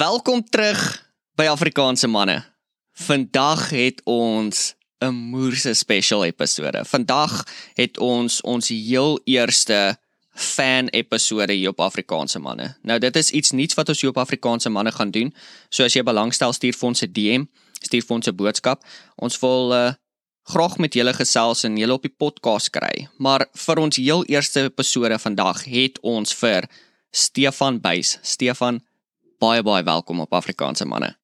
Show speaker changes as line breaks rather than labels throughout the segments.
Welkom terug by Afrikaanse manne. Vandag het ons 'n moerse special episode. Vandag het ons ons heel eerste fan episode hier op Afrikaanse manne. Nou dit is iets nuuts wat ons hier op Afrikaanse manne gaan doen. So as jy belangstel stuur vir ons 'n DM, stuur vir ons 'n boodskap. Ons wil uh, graag met julle gesels en julle op die podcast kry. Maar vir ons heel eerste episode vandag het ons vir Stefan Buys. Stefan, baie baie welkom op Afrikaanse manne.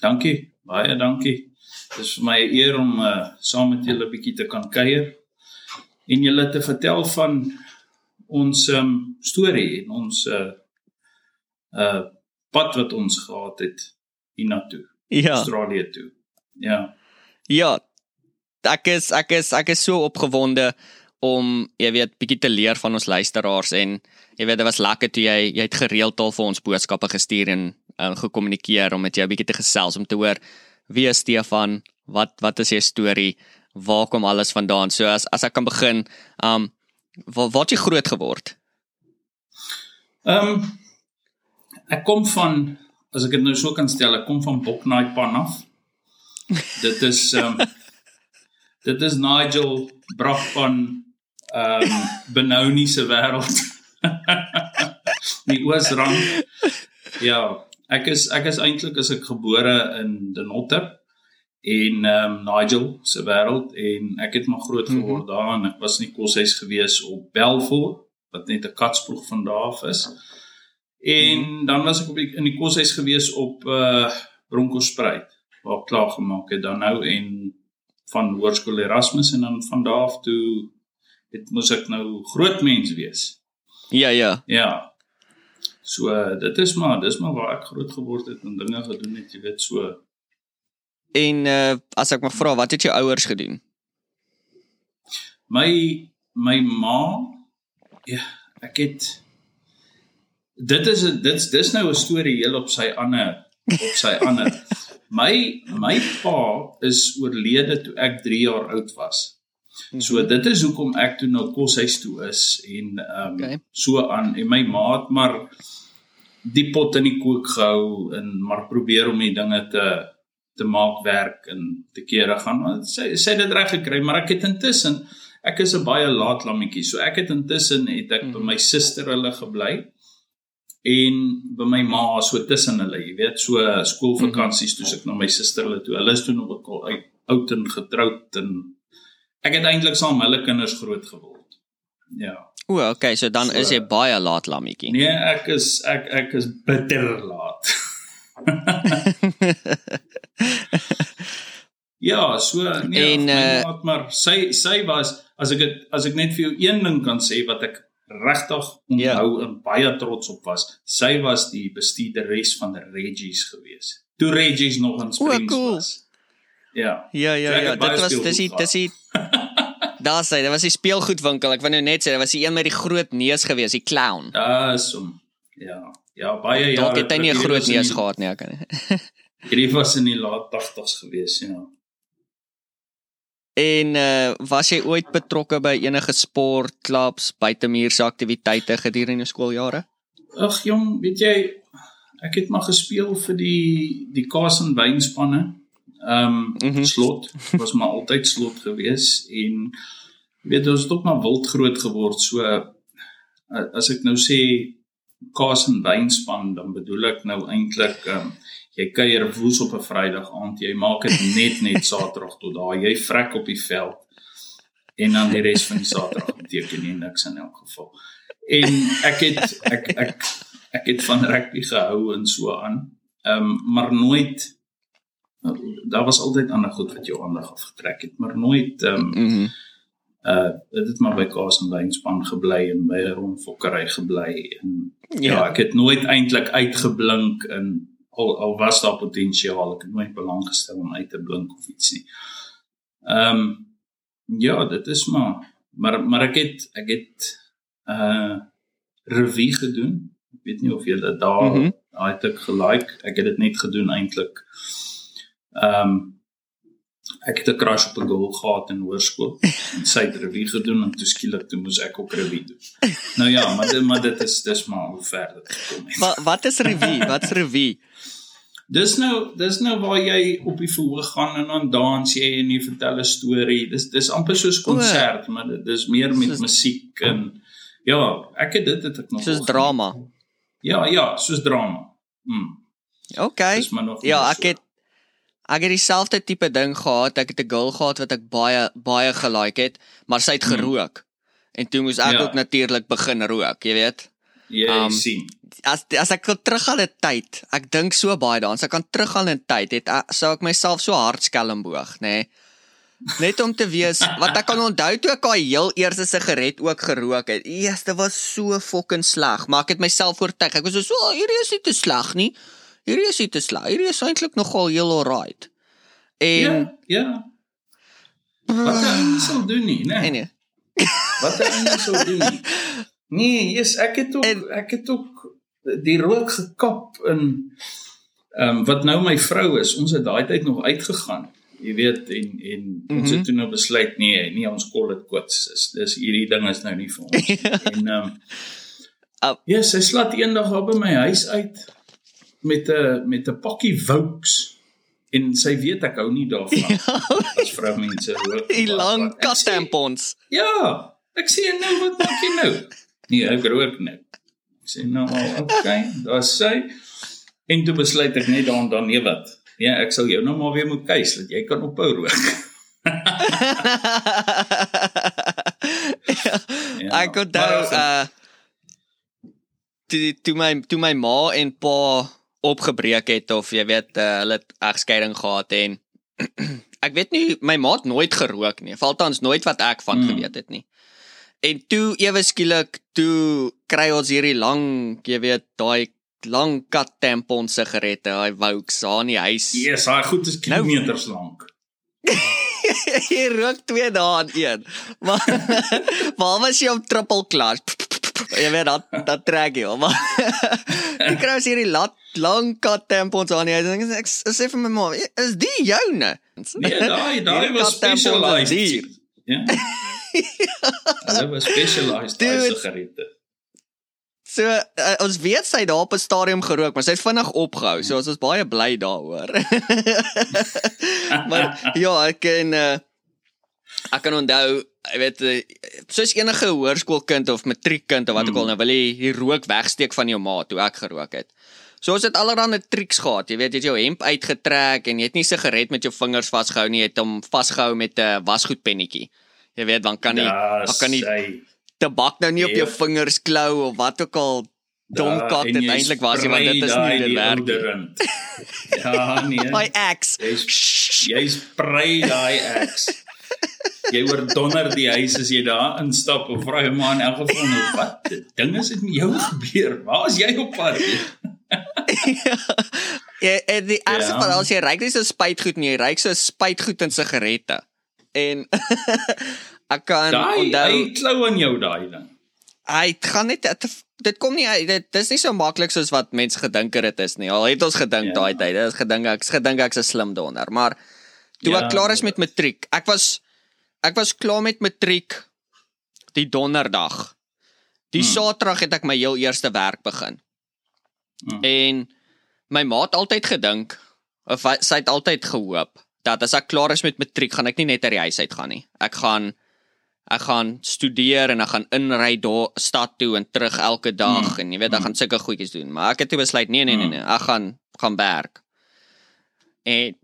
Dankie, baie dankie. Dit is vir my 'n eer om uh, saam met julle 'n bietjie te kan kuier en julle te vertel van ons um, storie en ons uh uh pad wat ons gehad het hiernatoe.
Ja.
Australië toe. Ja.
Ja. Ek is ek is ek is so opgewonde om jy weet bietjie te leer van ons luisteraars en jy weet dit was lekker toe jy jy het gereeld al vir ons boodskappe gestuur en uh, gekommunikeer om met jou bietjie te gesels om te hoor wie is Stefan, wat wat is jou storie, waar kom alles vandaan? So as as ek kan begin, um waar waar jy groot geword?
Ehm um, ek kom van as ek dit nou so kan stel, ek kom van Boknaai Pan af. Dit is ehm um, dit is Nigel Bragpan ehm um, Benoni se wêreld. Die Oosrand. Ja, ek is ek is eintlik as ek gebore in Denotter en ehm um, Nigel se wêreld en ek het maar groot geword mm -hmm. daar en ek was in die koshuis gewees op Belfort wat net 'n katsproeg van daar is. En mm -hmm. dan was ek op die, in die koshuis gewees op uh Bronkhorstspruit waar ek klaar gemaak het dan nou en van Hoërskool Erasmus en dan van daar af toe het moes ek nou groot mens wees.
Ja, ja.
Ja. So dit is maar dis maar waar ek groot geword het en dinge gedoen het, jy weet so.
En uh as ek mag vra, wat het jou ouers gedoen?
My my ma ja, ek het dit is dit dis nou 'n storie heel op sy ander op sy ander. My my pa is oorlede toe ek 3 jaar oud was. So
Mhm.
dit is hoekom ek toe nou koshuis toe is en ehm um,
Okay.
so aan en my maat maar die pot in die kook gehou en maar probeer om die dinge te te maak werk en te kere gaan. Want sy sy het dit reg gekry, maar ek het intussen ek is 'n baie laat lammetjie. So ek het intussen het ek by
Mhm.
my suster hulle gebly en by my ma so tussen hulle, jy weet, so skoolvakansies toe ek na my suster hulle toe. Hulle is toe nog al uit oud en getroud en ek het eintlik saam hulle kinders groot geword. Ja.
O, okay, so dan
So-
is jy baie laat lammetjie.
Nee, ek is ek ek is bitter laat. ja, so nee,
En,
en,
eh,
uh, maar sy sy was as ek het, as ek net vir jou een ding kan sê wat ek regtig onthou
Ja.
en baie trots op was, sy was die bestuurderes van Reggies gewees. Toe Reggies nog in Springs
cool.
was. Ja.
Ja, ja, ja,
baie
dit was dis die dis die Daar sê, dit was die speelgoedwinkel. Ek wou nou net sê, dit was die een met die groot neus gewees, die clown.
Dis om ja. Ja, baie jare.
Dalk het hy nie 'n groot neus gehad nie, ek kan nie.
Hierdie was in die laat 80s gewees, ja.
En uh was jy ooit betrokke by enige sportklubs, buitemuurse aktiwiteite gedurende jou skooljare?
Ag jong, weet jy, ek het maar gespeel vir die die Kaas en Wynspanne. Ehm um, mm -hmm. slot was maar altyd slot gewees en weet ons het ook maar wild groot geword. So as ek nou sê Kaas en Wynspan, dan bedoel ek nou eintlik ehm um, jy kuier woes op 'n Vrydag aand, jy maak dit net net Saterdag tot daar, jy vrek op die veld en dan die res van die Saterdag beteken nie niks in elk geval. En ek het ek ek ek het van rugby gehou en so aan. Ehm um, maar nooit daar was altyd ander goed wat jou aandag afgetrek het, maar nooit ehm um.
Mm
uh dit het maar by Kaas en Wynspan gebly en by 'n rondfokkery gebly en ja. ja, ek het nooit eintlik uitgeblink en al al was daar potensiaal, ek het nooit belang gestel om uit te blink of iets nie. Ehm um, ja, dit is maar maar maar ek het ek het uh revue gedoen. Ek weet nie of jy dit daar mm -hmm. daai ek gelike. Ek het dit net gedoen eintlik. Ehm um, ek het 'n crush op 'n girl gehad in hoërskool. Sy het revue gedoen en toe skielik toe moes ek ook revue doen. Nou ja, maar dit maar dit is dis maar hoe ver dit gekom het.
Wat wat is revue? Wat's revue?
Dis nou dis nou waar jy op die verhoog gaan en dan dans jy en jy vertel 'n storie. Dis dis amper soos konsert, maar dit is meer met
Soos-
musiek en ja, ek het dit het ek nog
Soos drama.
geniet. Ja, ja, soos drama. Mm. Nog
Ja, ek het ek het dieselfde tipe ding gehad. Ek het 'n girl gehad wat ek baie baie gelike het, maar sy het
Hmm.
gerook. En toe moes ek
Ja.
ook natuurlik begin rook, jy weet.
jy
um,
sien.
As as ek kan teruggaan in tyd, ek dink so baie daaraan. As ek kan teruggaan in tyd, het ek- sou ek myself so hard skelmboog, nê. Nee. Net om te wees wat ek kan onthou toe ek daai heel eerste sigaret ook gerook het. Eers dit was so fucking sleg, maar ek het myself oortuig. Ek was so, oh, hierdie is nie te sleg nie. Hierdie is nie te sleg. Hierdie is eintlik nogal heel alright. En
Ja, ja. Wat hy sal doen nie, né?
en nee.
Wat hy sal doen nie. Nee, yes, ek het ook
En-
ek het ook die rook gekap in ehm um, wat nou my vrou is. Ons het daai tyd nog uitgegaan. Jy weet en en mm -hmm. ons
Mhm.
het toe nou besluit nee, nee ons call dit quits. Dis dis hierdie ding is nou nie vir ons. nie. en ehm um. Ja, sy slaat eendag op by my huis uit met 'n met 'n pakkie Vokes en sy weet ek hou nie daarvan as vroumense rook.
Die lang kattampons.
Ja, ek sê nou wat maak jy nou? Nee, ek rook nou. Ek sê nou, okay, daar's sy. En toe besluit ek net dan dan nee wat. Ja, ek sal jou nou maar weer moet keus dat jy kan ophou rook. Ja,
ek onthou
maar-
uh toe toe my toe my ma en pa opgebreek het of jy weet uh, hulle egskeiding gehad en ek weet nie my ma het nooit gerook nie. Valtans nooit wat ek van
Mm.
geweet het nie. En toe ewe skielik toe kry ons hierdie lang, jy weet, daai lang kat tampon sigarette, daai Vokes daar in die huis.
Yes, daai goed is
Nou-
kilometers lank.
jy rook twee dae aan een. Maar waar was jy op triple clutch? Jy weet dat dat trek jy, maar ek kry as hierdie lat lang kat tampons aan die huis en ek, sê vir my ma, is die joune?
Nee, daai daai was specialized. Ja. Hulle was specialized daai
Dude.
sigarette.
So uh, ons weet sy het daar op 'n stadium gerook, maar sy het vinnig opgehou. So ons is baie bly daaroor. maar ja, ek en uh, ek kan onthou, jy weet, uh, soos enige hoërskoolkind of matriekkind of wat ook al, nou wil jy die rook wegsteek van jou ma toe ek gerook het. So ons het allerlei triks gehad. Jy weet, jy het jou hemp uitgetrek en jy het nie sigaret met jou vingers vasgehou nie, jy het hom vasgehou met 'n wasgoedpennetjie. Jy weet, dan kan die
Ja,
dan kan
sy.
tabak nou nie op jou
Ja.
vingers klou of wat ook al dom
Ja,
kat
en
dit
jy
eintlik was nie, want dit is nie dit
die
werk. nie.
Ja, nee.
My ex.
Jy's jy sprei daai eks. Jy hoor donder die huis as jy daar instap of vra jou ma in elk geval nou wat ding is dit met jou gebeur? Waar is jy op pad?
Ja, en die ergste
Ja.
van alles jy ryk nie so spuitgoed nie, jy ryk so spuitgoed in sigarette. En ek kan
Daai
onthou
hy klou aan jou daai ding.
hy gaan net dit, dit kom nie uit- dit dis nie so maklik soos wat mense gedink het dit is nie. Al het ons gedink
Ja.
daai tyd, dit is gedink ek's gedink ek's 'n slim donder, maar toe
Ja,
ek klaar is met matriek, ek was ek was klaar met matriek die donderdag. Die
Hmm.
Saterdag het ek my heel eerste werk begin.
Hmm.
En my ma het altyd gedink of sy het altyd gehoop dat as ek klaar is met matriek, gaan ek nie net uit die huis uit gaan nie. Ek gaan ek gaan studeer en ek gaan inry daar stad toe en terug elke dag
Mm.
en jy weet ek gaan sulke goedjies doen, maar ek het toe besluit nee nee nee
Mm.
nee, ek gaan gaan werk. En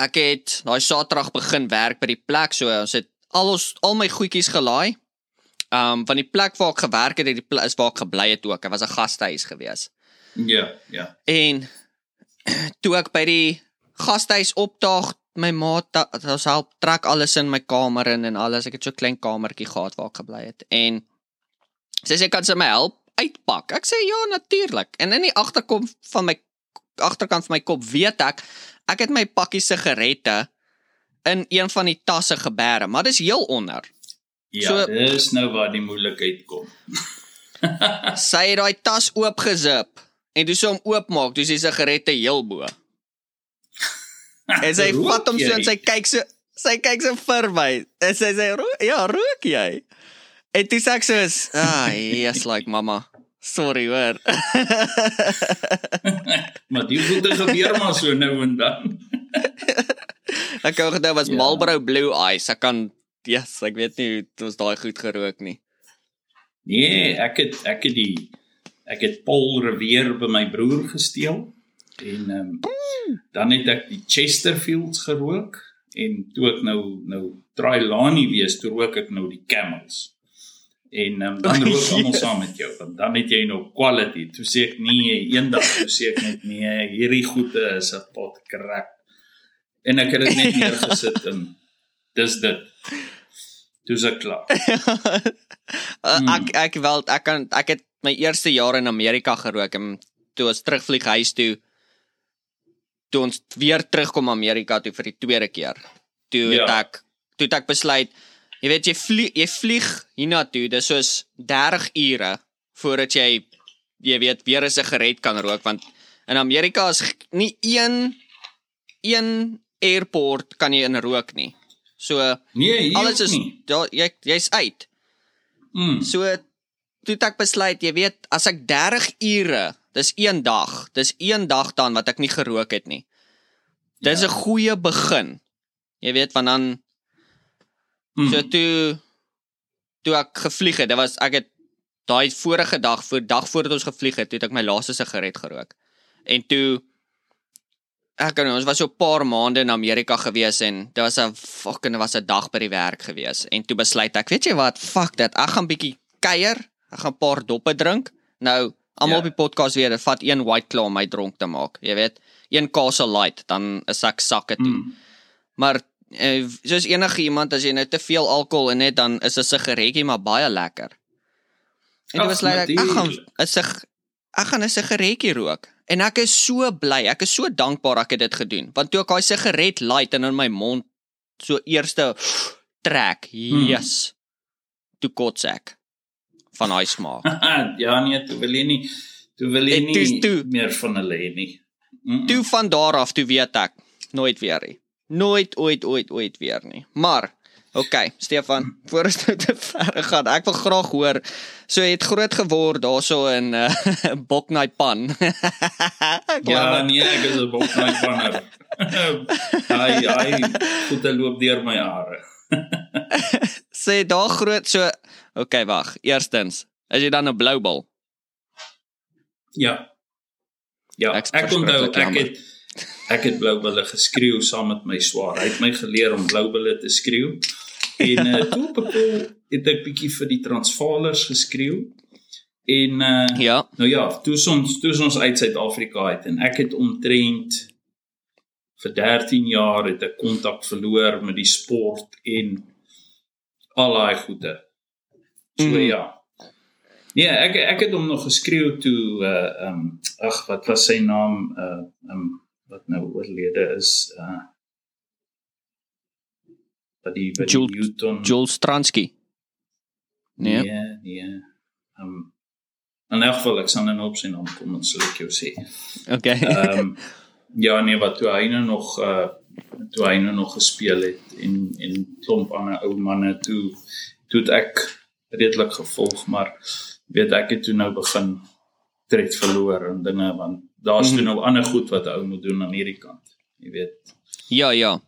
ek het daai Saterdag begin werk by die plek so ons het al ons al my goedjies gelaai. Um van die plek waar ek gewerk het, het die plek is waar ek gebly het ook. Dit was 'n gastehuis gewees.
Ja, ja.
En toe ek by die gastehuis opdaag, my ma het ons help trek alles in my kamer in en alles. Ek het so 'n klein kamertjie gehad waar ek gebly het. En sy sê kan sy my help uitpak. Ek sê ja, natuurlik. En in die agterkom van my agterkant van my kop weet ek ek het my pakkie sigarette in een van die tasse gebeere, maar dis heel onder.
Ja,
So-
dis nou waar die moeilikheid kom.
Sy het daai tas oopgezip en toe sy hom oopmaak, toe is die sigarette heel bo. En sy vat hom so en sy kyk so sy kyk so verby. En sy sê, "Ro "Ja, rook jy?" En toe sê ek so, "Ah, yes, like mamma. Sorry hoor."
maar die goede gebeur maar so nou en dan.
ek wou gedou was
Ja.
Marlboro Blue Eyes. Ek kan yes, ek weet nie hoe ons daai goed gerook nie.
Nee, ek het ek het die ek het Paul Revere by my broer gesteel en ehm um, dan het ek die Chesterfields gerook en toe ek nou nou Trylani wees, toe rook ek nou die Camels. En um, dan
O,
rook almal saam met jou want dan het jy nou quality. Toe sê ek nee, eendag toe sê ek net nee, hierdie goede is 'n pot crap. En ek het dit net neergesit en dis dit. Dis ek klaar. Hmm.
ek ek wel ek kan ek het my eerste jaar in Amerika gerook en toe ons terugvlieg huis toe toe ons weer terugkom Amerika toe vir die tweede keer. Toe het
Ja.
ek toe het ek besluit jy weet jy vlieg jy vlieg hiernatoe dis soos 30 ure voordat jy jy weet weer 'n sigaret kan rook want in Amerika is nie een een airport kan jy in rook nie. So
Nee,
alles is daar jy jy's uit.
Mm.
So toe ek besluit, jy weet, as ek 30 ure, dis een dag, dis een dag dan wat ek nie gerook het nie. Dis
Ja.
'n goeie begin. Jy weet, want dan
Mm.
so toe toe ek gevlieg het, dit was ek het daai vorige dag, voor dag voordat ons gevlieg het, het ek my laaste sigaret gerook. En toe ek kan ons was so 'n paar maande in Amerika gewees en dit was 'n fucking was 'n dag by die werk gewees en toe besluit ek, weet jy wat, fuck dit, ek gaan bietjie kuier, ek gaan 'n paar doppe drink. Nou almal
Ja.
op die podcast weet, dit vat een white claw om my dronk te maak, jy weet. Een Castle Light, dan is ek sakke toe.
Mm.
Maar eh, soos enige iemand as jy nou te veel alkohol in het, dan is 'n sigaretjie maar baie lekker. En toe
Ag,
besluit ek, gaan. 'n sig ek gaan 'n sigaretjie rook. En ek is so bly, ek is so dankbaar ek het dit gedoen. Want toe ek daai sigaret light en in my mond so eerste trek, yes. Toe kots ek van daai smaak.
ja nee, toe wil jy nie toe wil jy nie
toe's toe.
meer van hulle hê nie. Mm -mm.
Toe van daar af toe weet ek nooit weer nie. Nooit ooit ooit ooit weer nie. Maar Okay, Stefan, voor ons nou te ver gaan, ek wil graag hoor. So jy het groot geword daarso in uh, Boknai pan.
Ja, nee, ek is 'n boknaai panner. hy hy goed loop deur my are.
sê daar groot so Okay, wag. Eerstens, is jy dan 'n blou bil?
Ja. Ja,
Ek is
ek onthou
verskriklik
ek het ek het bloubulle geskreeu saam met my swaar. Hy het my geleer om bloubulle te skreeu. En uh, toe op 'n koel het ek bietjie vir die Transvaalers geskreeu. En uh
Ja.
nou ja, toe ons toe ons uit Suid-Afrika uit en ek het omtrent vir 13 jaar het ek kontak verloor met die sport en al daai goede. So mm. ja. Nee, ek ek het hom nog geskreeu toe uh um ag wat was sy naam uh um wat nou oorlede is uh wat die wat
Jules-
Newton
Joel Stransky. Nee.
nee nee um in elk geval ek sal nou op sy naam kom en sal ek jou sê.
Okay.
Ehm um, ja nee wat toe hy nou nog uh toe hy nou nog gespeel het en en klomp ander ou manne toe toe het ek redelik gevolg maar weet ek het toe nou begin tred verloor en dinge want daar's
Mhm.
toe nou ander goed wat 'n ou moet doen aan hierdie kant jy weet
ja, ja.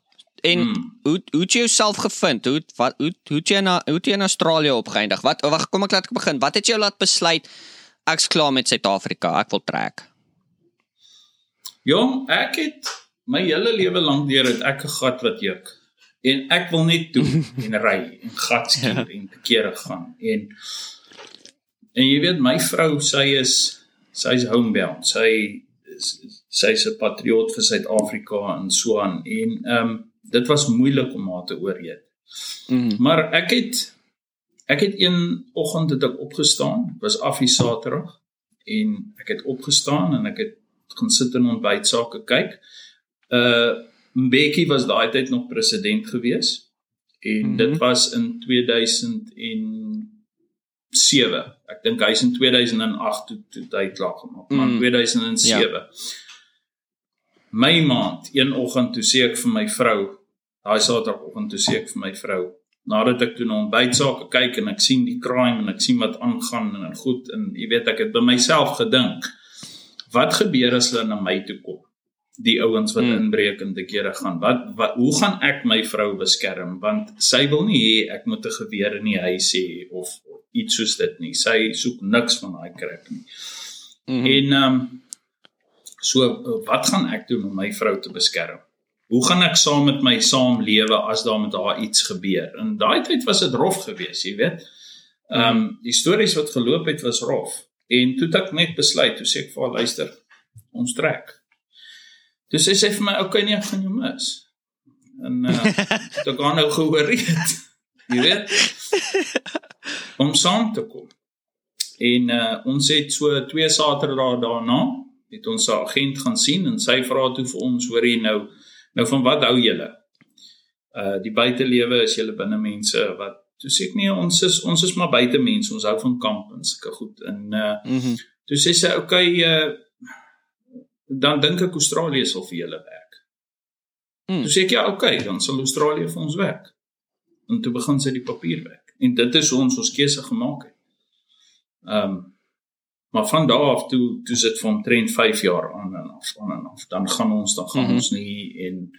En
mm.
hoe hoe het jy jouself gevind? Hoe wat hoe hoe het jy na hoe het jy in Australië opgeëindig? Wat wag, kom ek laat ek begin. Wat het jou laat besluit ek's klaar met Suid-Afrika. Ek wil trek.
Jong, ek het my hele lewe lank deur het ek 'n gat wat juk. En ek wil net toe en ry en gat skier
Ja.
en te kere gaan. En en jy weet my vrou, sy is sy's homebound. Sy sy's 'n patriot vir Suid-Afrika en so aan. En ehm um, dit was moeilik om haar te oorreed.
Mm.
Maar ek het ek het een oggend het ek opgestaan. Dit was af die Saterdag en ek het opgestaan en ek het gaan sit en ontbytsake kyk. Uh Mbeki was daai tyd nog president gewees en mm. -hmm. dit was in 2007. Ek dink hy's in 2008 toe toe hy klaar gemaak, maar
Mm.
in 2007. My maand, een oggend toe sê ek vir my vrou, daai Saterdagoggend toe sê ek vir my vrou, nadat ek toe na ontbyt sake kyk en ek sien die crime en ek sien wat aangaan en en goed en jy weet ek het by myself gedink, wat gebeur as hulle na my toe kom? die ouens wat hmm. inbreek en te kere gaan. Wat, wat hoe gaan ek my vrou beskerm want sy wil nie hê ek moet 'n geweer in die huis hê of iets soos dit nie. Sy soek niks van daai krap nie. Hmm. En ehm um, so wat gaan ek doen om my vrou te beskerm? Hoe gaan ek saam met my saamlewe as daar met haar iets gebeur? In daai tyd was dit rof geweest, jy weet. Ehm um, die stories wat geloop het was rof. En toe het ek net besluit, toe sê ek vir haar luister, ons trek. Dis sê sy vir my, "Oké, okay, nee, ek gaan jou mis." En uh toe gaan nou gehoor het. Jy weet. Om saam te kom. En uh ons het so twee Saterdae daarna het ons 'n agent gaan sien en sy vra toe vir ons, "Hoor jy nou, nou van wat hou julle?" Uh die buitelewe is julle binne mense wat toe sê ek nee, ons is ons is maar buite mense, ons hou van kamp en sulke goed. En uh mm -hmm. toe sê sy, "Oké, okay, uh dan dink ek Australië sal vir julle werk. Hmm. Toe sê ek ja, okay, dan sal Australië vir ons werk. En toe begin sy die papier werk. En dit is hoe ons ons keuse gemaak het. Ehm um, maar van daar af toe toe sit vir omtrent 5 jaar aan en af aan en af. Dan gaan ons dan gaan mm -hmm. ons nie en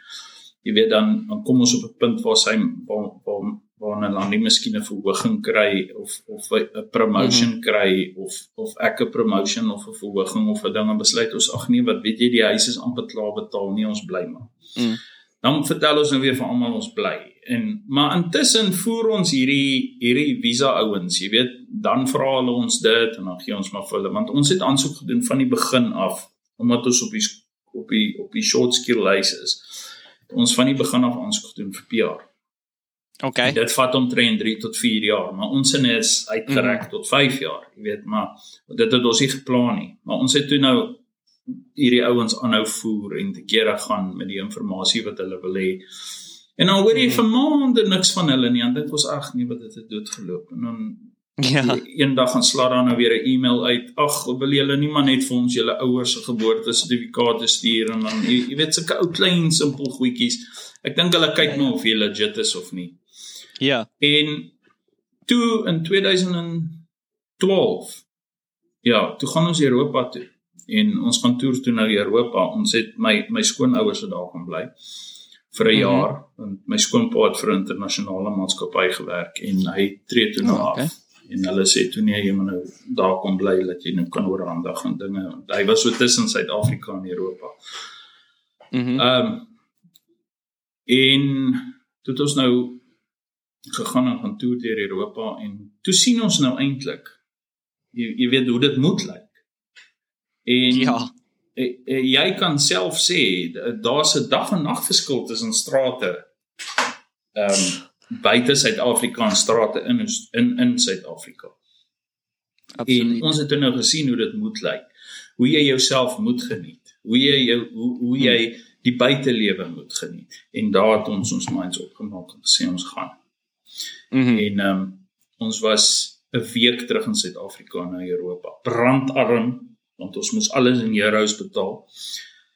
jy weet dan dan kom ons op 'n punt waar sy waar, waar waarna hulle nie miskien 'n verhoging kry of of 'n promotion mm -hmm. kry of of ek 'n promotion of 'n verhoging of 'n ding en besluit ons ag nee wat weet jy die huis is amper klaar betaal nie ons bly maar. Mm. Dan vertel ons nou weer vir almal ons bly. En maar intussen voer ons hierdie hierdie visa ouens, jy weet, dan vra hulle ons dit en dan gee ons maar vir hulle want ons het aansoek gedoen van die begin af omdat ons op die op die op die short skill lys is. Ons van die begin af aansoek gedoen vir PR.
Okay.
En dit vat omtrent 3 tot 4 jaar, maar ons sin is uitgerek mm. tot 5 jaar, jy weet, maar dit het ons nie geplan nie. Maar ons het toe nou hierdie ouens aanhou voer en te kere gaan met die inligting wat hulle wil hê. En dan hoor jy mm. vir maande niks van hulle nie, en dit was ag nee, wat dit het doodgeloop. En dan ja, eendag gaan slaat dan nou weer 'n e-mail uit. Ag, wil julle nie maar net vir ons julle ouers se geboortesertifikate stuur en dan jy, jy weet sulke ou klein simpel goedjies. Ek dink hulle kyk nou of jy legit is of nie.
Ja.
En toe in 2012 ja, toe gaan ons Europa toe en ons gaan toer toe na Europa. Ons het my my skoonouers het daar gaan bly vir 'n mm -hmm. jaar want my skoonpa het vir 'n internasionale maatskappy gewerk en hy tree toe nou oh, okay. af. En hulle sê toe nee, jy moet nou daar kom bly dat jy nou kan oorhandig en dinge. Hy was so tussen Suid-Afrika en Europa. Mhm. Mm ehm um, en toe het ons nou gegaan en gaan toer deur Europa en toe sien ons nou eintlik jy, jy weet hoe dit moet lyk. En ja, jy kan self sê daar's 'n dag en nag verskil tussen strate ehm um, buite Suid-Afrika en strate in in in Suid-Afrika. Absoluut. En ons het nou gesien hoe dit moet lyk. Hoe jy jouself moet geniet. Hoe jy jou hoe hoe jy die buitelewe moet geniet. En daar het ons ons minds opgemaak en gesê ons gaan. Mm -hmm. En ehm um, ons was 'n week terug in Suid-Afrika na Europa. Brandarm want ons moes alles in euros betaal.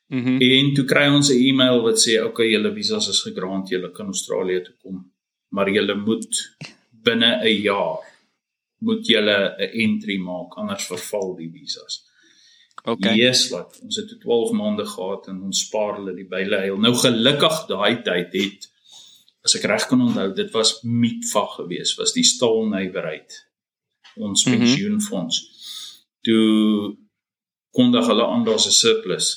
Mm -hmm. En toe kry ons 'n e-mail wat sê okay, julle visas is gegrant, julle kan Australië toe kom, maar julle moet binne 'n jaar moet julle 'n entry maak anders verval die visas. Okay. Yes, wat ons het 12 maande gehad en ons spaar hulle die byle heel. Nou gelukkig daai tyd het as ek reg kan onthou, dit was Mitfa geweest, was die staalnywerheid ons mhm. pensioenfonds. Mm -hmm. Toe kondig hulle aan daar's 'n surplus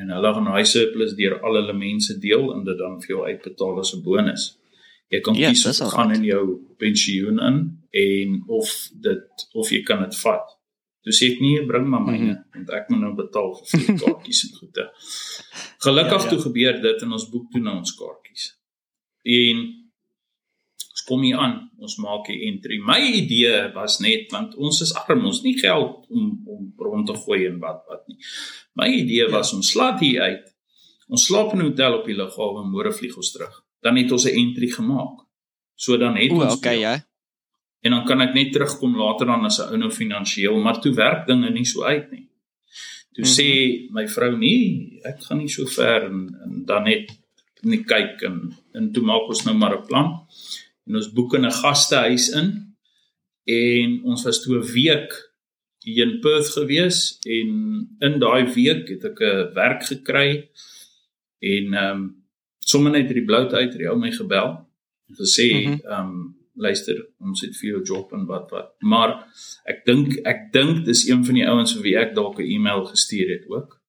en hulle gaan daai surplus deur al hulle mense deel en dit dan vir jou uitbetaal as 'n bonus. Jy kan yes, kies of gaan in jou pensioen in en of dit of jy kan dit vat. Toe sê ek nee, bring maar myne mm -hmm. want ek moet nou betaal vir die kaartjies en goede. Gelukkig ja, ja. toe gebeur dit en ons boek toe na ons kaartjies en kom hier aan. Ons maak die entry. My idee was net want ons is arm ons nie geld om om rond te gooi en wat wat nie. My idee was om slaat hier uit. Ons slaap in 'n hotel op die lughawe en môre vlieg ons terug. Dan het ons 'n entry gemaak. So dan het
o,
ons
okay ja.
En dan kan ek net terugkom later dan as 'n ou nou finansiëel maar toe werk dinge nie so uit nie. Toe mm -hmm. sê my vrou nee ek gaan nie so ver. En, en dan net net kyk en en toe maak ons nou maar 'n plan. En ons boek in 'n gastehuis in en ons was toe 'n week hier in Perth gewees en in daai week het ek 'n werk gekry en ehm um, sommer net uit die blou uit het hy my gebel en gesê ehm mm -hmm. um, luister ons het vir jou job en wat wat maar ek dink ek dink dis een van die ouens vir wie ek dalk 'n e-mail gestuur het ook.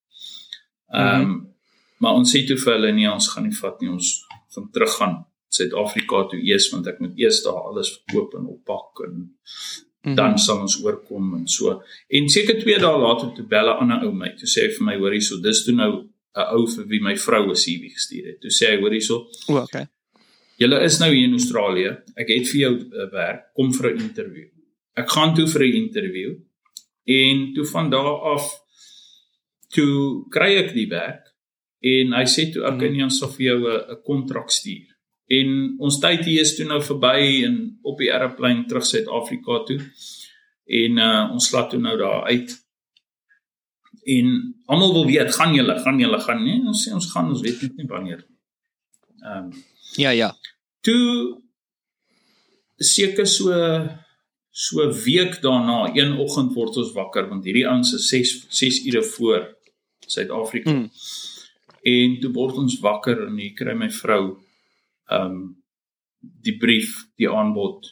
Ehm um, mm -hmm. maar ons sê toe vir hulle nee ons gaan nie vat nie ons gaan teruggaan Suid-Afrika toe eers want ek moet eers daar alles verkoop en oppak en mm -hmm. dan sal ons oorkom en so. En seker 2 dae later toe bel 'n ander ou my toe sê hy vir my hoor hierso dis toe nou 'n ou vir wie my vrou 'n CV gestuur het. Toe sê hy hoor hierso.
O, okay.
Julle is nou hier in Australië. Ek het vir jou uh, werk. Kom vir 'n onderhoud. Ek gaan toe vir 'n onderhoud. En toe van daar af toe kry ek die werk en hy sê toe ek kan nie vir jou 'n kontrak stuur. En ons tyd hier is toe nou verby en op die aeroplein terug Suid-Afrika toe. En uh, ons slaat toe nou daar uit. En almal wil weet, gaan julle, gaan julle gaan nie? Ons sê ons gaan, ons weet net nie wanneer. Ehm um,
Ja, ja.
Toe seker so so week daarna, een oggend word ons wakker want hierdie ouens is 6 6 ure voor Suid-Afrika. Mm. En toe word ons wakker en ek kry my vrou ehm um, die brief, die aanbod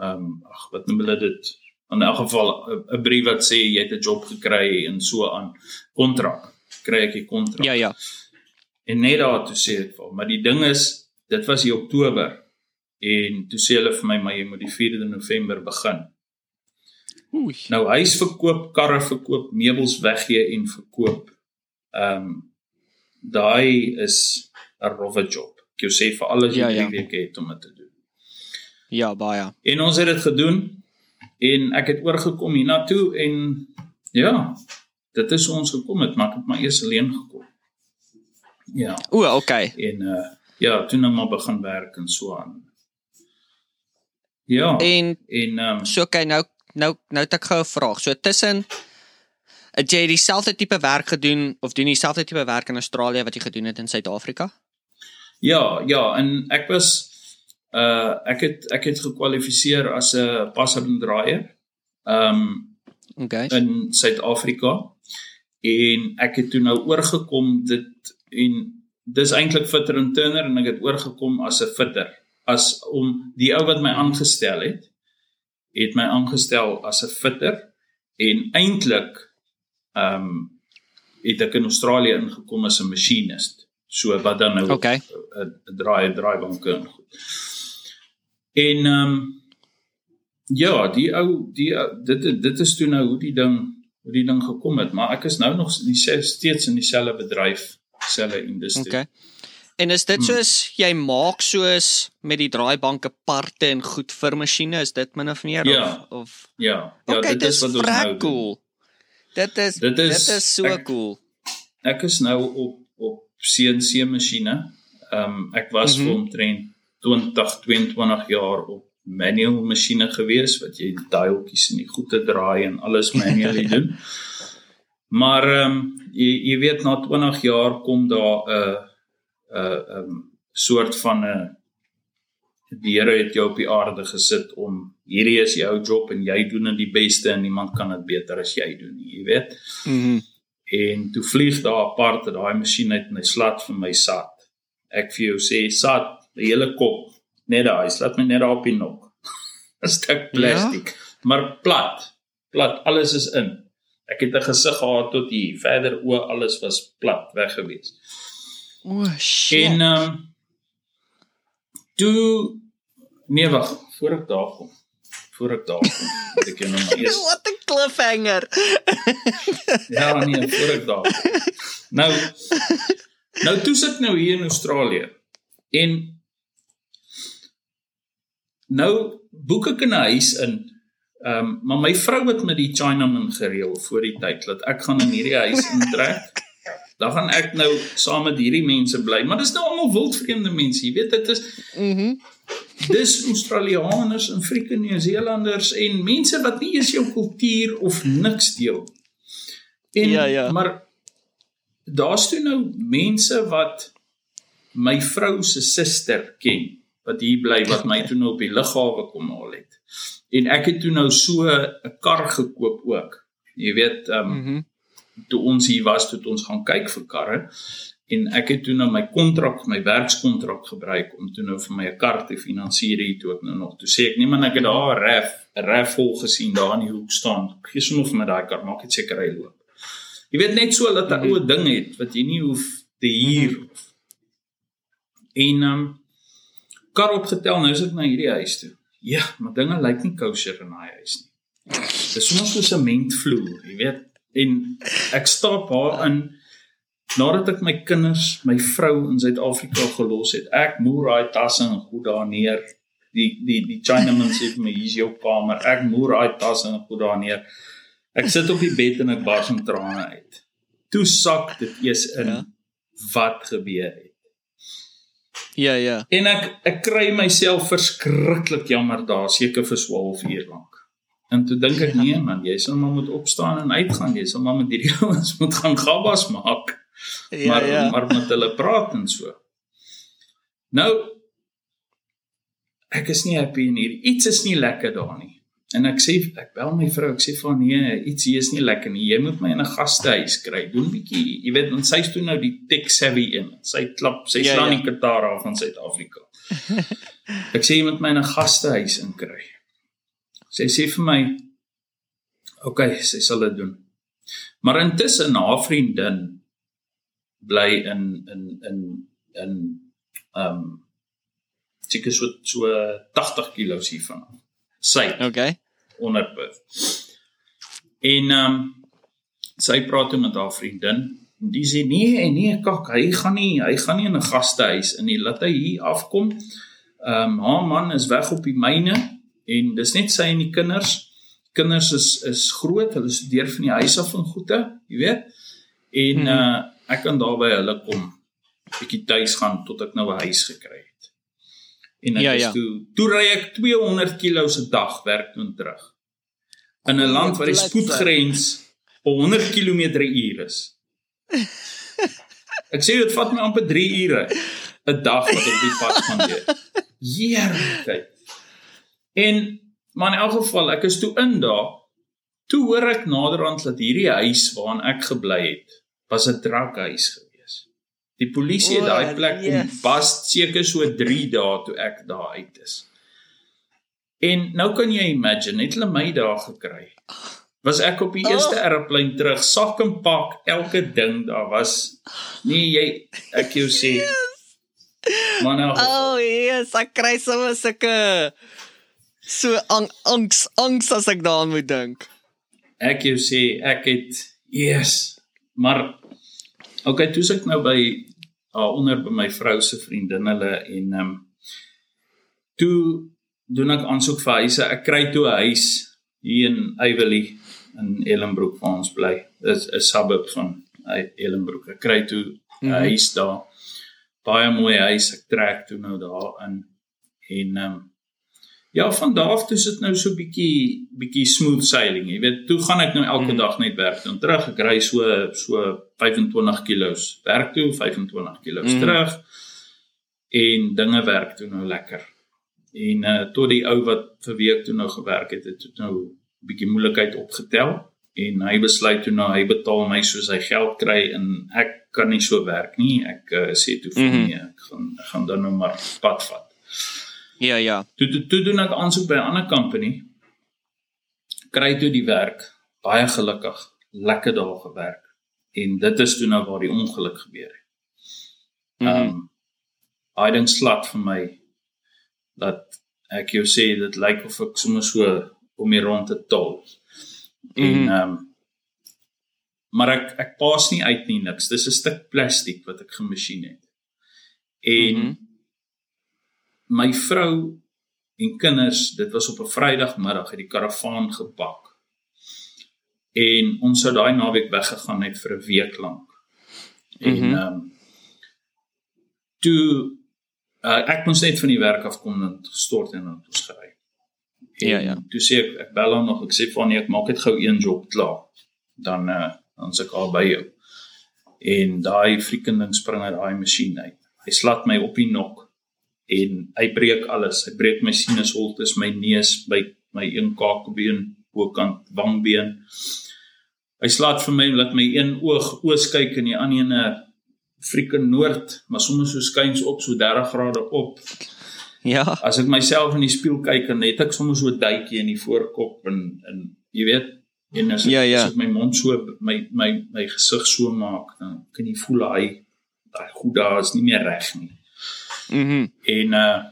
ehm um, ag wat noem hulle dit? In elk geval 'n brief wat sê jy het 'n job gekry en so aan kontrak. Kry ek die kontrak?
Ja, ja.
En net daar toe sê ek vir, maar die ding is dit was hier Oktober en toe sê hulle vir my maar jy moet die 4de November begin. Oei. Nou huis verkoop, karre verkoop, meubels weggee en verkoop. Ehm um, daai is 'n rowwe job. Ek jou sê vir alles wat ja, jy ja. weke het om dit te doen.
Ja, baie.
En ons het dit gedoen en ek het oorgekom hiernatoe en ja, dit is ons gekom het, maar ek het maar eers alleen gekom. Ja.
O, okay.
En uh ja, toe nou maar begin werk en so aan. Ja.
En
en um,
so okay, nou nou nou het ek gou 'n vraag. So tussen het jy dieselfde tipe werk gedoen of doen jy dieselfde tipe werk in Australië wat jy gedoen het in Suid-Afrika?
Ja, ja, en ek was uh ek het ek het gekwalifiseer as 'n passer en draaier. Ehm um,
okay.
in Suid-Afrika en ek het toe nou oorgekom dit en dis eintlik fitter en turner en ek het oorgekom as 'n fitter as om die ou wat my aangestel het het my aangestel as 'n fitter en eintlik ehm um, het ek in Australië ingekom as 'n machinist so wat dan nou 'n
okay.
draai draaibanke en goed en ehm um, ja die ou die dit dit is toe nou hoe die ding hoe die ding gekom het maar ek is nou nog steeds in dieselfde bedryf selle industrie.
Okay. En is dit hmm. soos jy maak soos met die draaibanke parte en goed vir masjiene is dit min of meer
ja.
of of
Ja. Ja,
okay, dit is wat ons nou cool. Dit is dit is, dit is so ek, cool.
Ek is nou op op CNC masjiene. Ehm um, ek was mm -hmm. vir omtrent 20 22 jaar op manual masjiene gewees wat jy dialtjies en die goede draai en alles manually doen. Maar ehm um, jy jy weet na 20 jaar kom daar 'n 'n 'n soort van 'n die Here het jou op die aarde gesit om hierdie is jou job en jy doen dit die beste en niemand kan dit beter as jy doen nie, jy weet.
Mhm. Mm
en toe vlieg daar apart daai masjien uit en hy slat vir my sat. Ek vir jou sê sat die hele kop net daai slat my net daar op die nok. 'n stuk plastiek, ja? maar plat. Plat, alles is in. Ek het 'n gesig gehad tot hier. Verder o, alles was plat weg gewees.
O, oh, shit.
En ehm um, toe nee wag, voor ek daar kom. Voor ek daar kom, moet ek jou nou maar eers
Wat 'n cliffhanger.
ja, nee, voor ek daar. Kom. Nou Nou toe sit nou hier in Australië. En nou boek ek 'n huis in Ehm um, maar my vrou het met die Chinaman gereël voor die tyd dat ek gaan in hierdie huis intrek. Dan gaan ek nou saam met hierdie mense bly, maar dis nou almal wildvreemde mense, jy weet dit is
Mhm. Mm
dis Australiërs en Afrika Nieu-Seelanders en mense wat nie eens jou kultuur of niks deel. En
ja, ja.
maar daar's toe nou mense wat my vrou se suster ken wat hier bly wat my toe nou op die lughawe kom haal het. En ek het toe nou so 'n kar gekoop ook. Jy weet, ehm um.
Mm
toe ons hier was, toe ons gaan kyk vir karre en ek het toe nou my kontrak, my werkskontrak gebruik om toe nou vir my 'n kar te finansier hier toe ek nou nog. Toe sê ek nee man, ek het daar 'n ref, 'n ref vol gesien daar in die hoek staan. Gee sommer vir my daai kar, maak dit seker hy loop. Jy weet net so dat 'n
Mhm.
ou ding het wat jy nie hoef te huur of en ehm um, kar opgetel nou is ek na hierdie huis toe. Ja, maar dinge lyk nie kosher in daai huis nie. Dis sommer so sementvloer, jy weet. En ek stap haar in nadat ek my kinders, my vrou in Suid-Afrika gelos het. Ek moer daai tasse en goed daar neer. Die die die Chinaman sê vir my hier's jou kamer. Ek moer daai tasse en goed daar neer. Ek sit op die bed en ek bars in trane uit. Toe sak dit eers in
Ja.
ja. wat gebeur het.
Ja, ja.
En ek ek kry myself verskriklik jammer daar seker vir 12 uur lank. En toe dink ek nee man, jy sal maar moet opstaan en uitgaan. Jy sal maar met hierdie ouens moet gaan gabbas maak.
Ja,
maar
ja.
maar met hulle praat en so. Nou ek is nie happy in hierdie. Iets is nie lekker daar nie. En ek sê ek bel my vrou, ek sê vir haar nee, iets hier is nie lekker nie. Jy moet my in 'n gastehuis kry. Doen bietjie, jy weet, want sy's toe nou die tech savvy in. Sy klap, sy
Ja,
slaan
ja.
die Qatar af van Suid-Afrika. ek sê jy moet my in 'n gastehuis inkry. Sy sê vir my Oké, okay, sy sal dit doen. Maar intussen haar vriendin bly in in in in ehm um, seker so so 80 km hiervan. af. Sy
Okay.
onder Perth. En ehm um, sy praat toe met haar vriendin. En die sê nee, nee, kak, hy gaan nie, hy gaan nie in 'n gastehuis in nie. Laat hy hier afkom. Ehm um, haar man is weg op die myne en dis net sy en die kinders. Kinders is is groot, hulle studeer van die huis af en goede, jy weet. En
Mhm.
uh ek kan daar by hulle kom bietjie tuis gaan tot ek nou 'n huis gekry het. En ek
Ja,
is
ja.
toe toe ry ek 200 km se dag werk toe terug. In 'n land waar die spoedgrens op 100 km/h is. Ek sê dit vat my amper 3 ure 'n dag wat op die pad gaan doen. Heerlikheid. En maar in elk geval, ek is toe in daar. Toe hoor ek naderhand dat hierdie huis waarin ek gebly het, was 'n drankhuis gewees. Die polisie het daai plek
yes.
pas seker so 3 dae toe ek daar uit is. En nou kan jy imagine, het hulle my daar gekry. Was ek op die eerste
Oh.
aeroplein terug, sak en pak, elke ding daar was. Nee, jy ek jou sê. Maar nou,
Oh, yes, ek kry sommer sulke so ang angs angs as ek daaraan moet dink.
ek jou sê ek het yes, maar okay, toe ek nou by uh, onder by my vrou se vriendin hulle en ehm um, toe doen ek aansoek vir huise. Ek kry toe 'n huis hier in Eyevelly in Ellenbroek waar ons bly. Dit is 'n suburb van Ellenbroek. Ek kry toe 'n
Mhm.
huis daar. Baie mooi huis. Ek trek toe nou daar in en ehm um, Ja, van daar af toe sit nou so bietjie bietjie smooth sailing. Jy weet, toe gaan ek nou elke
Mhm.
dag net werk toe en terug. Ek ry so so 25 kilos werk toe, 25 kilos
Mhm.
terug. En dinge werk toe nou lekker. En uh tot die ou wat vir week toe nou gewerk het, het toe nou bietjie moeilikheid opgetel en hy besluit toe nou hy betaal my soos hy geld kry en ek kan nie so werk nie. Ek uh, sê toe vir mm -hmm. nee, ek gaan ek gaan dan nou maar pad vat.
Ja, ja.
Toe toe, toe doen ek aansoek by 'n ander company. Kry toe die werk, baie gelukkig, lekker daar gewerk. En dit is toe nou waar die ongeluk gebeur het.
Mhm.
Ehm um, hy dink slat vir my dat ek jou sê dit lyk of ek sommer so om die rond te tol. En
Mhm.
ehm um, maar ek ek pas nie uit nie niks. Dis 'n stuk plastiek wat ek gemasjien het. En
Mhm.
My vrou en kinders, dit was op 'n Vrydagmiddag het die karavaan gepak. En ons sou daai naweek weggegaan het vir 'n week lank. En
Mhm.
ehm um, toe uh, ek moes net van die werk af kom en gestort en dan ons gery.
Ja, ja.
Toe sê ek ek bel hom nog, ek sê hom nee, ek maak net gou een job klaar. Dan uh, dan se ek al by jou. En daai freaking ding spring uit daai masjien uit. hy slat my op die nok en hy breek alles. Hy breek my sinusholtes, my neus, my my een kaakbeen, bokant wangbeen. Hy slaat vir my laat my een oog oos kyk en die ander ene frieke noord, maar soms so skuins op so 30 grade op.
Ja.
As ek myself in die spieël kyk en net ek soms so 'n duitjie in die voorkop en en jy weet en as ek,
Ja, ja.
as ek my mond so my my my gesig so maak, dan kan jy voel hy daai goed daar is nie meer reg nie.
Mhm.
En uh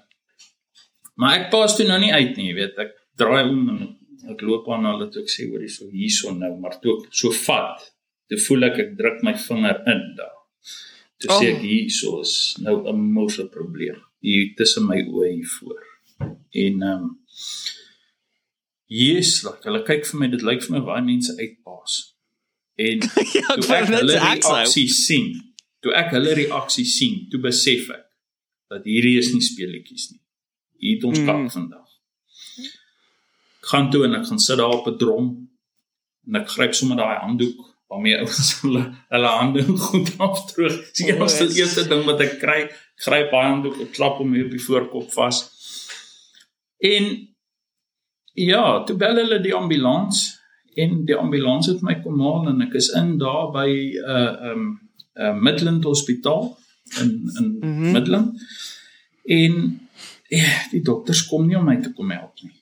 maar ek pas toe nou nie uit nie, jy weet, ek draai om en ek loop aan hulle toe ek sê hoor hierso hierso nou, maar toe ek so vat, toe voel ek ek druk my vinger in daar. Toe oh. sê
Oh.
ek hierso is nou 'n moeë probleem hier tussen my oë hier voor. En ehm um, Jesus, like, hulle kyk vir my, dit lyk vir my baie mense uitpaas. En
ja, ek
toe ek hulle reaksie sien, toe ek hulle reaksie sien, toe besef ek dat hierdie is nie speletjies nie. Hier het ons
Mm.
kak vandag. Ek gaan toe en ek gaan sit daar op 'n drom en ek gryp sommer daai handdoek waarmee ouens hulle hulle hande goed afdroog. Dis die
O,
eerste eerste ding wat ek kry, ek gryp daai handdoek, ek klap hom hier op die voorkop vas. En ja, toe bel hulle die ambulans en die ambulans het my kom haal en ek is in daar by 'n uh, um 'n uh, Midland Hospitaal in in mm. -hmm. Midland. En ja, die dokters kom nie om my te kom help nie.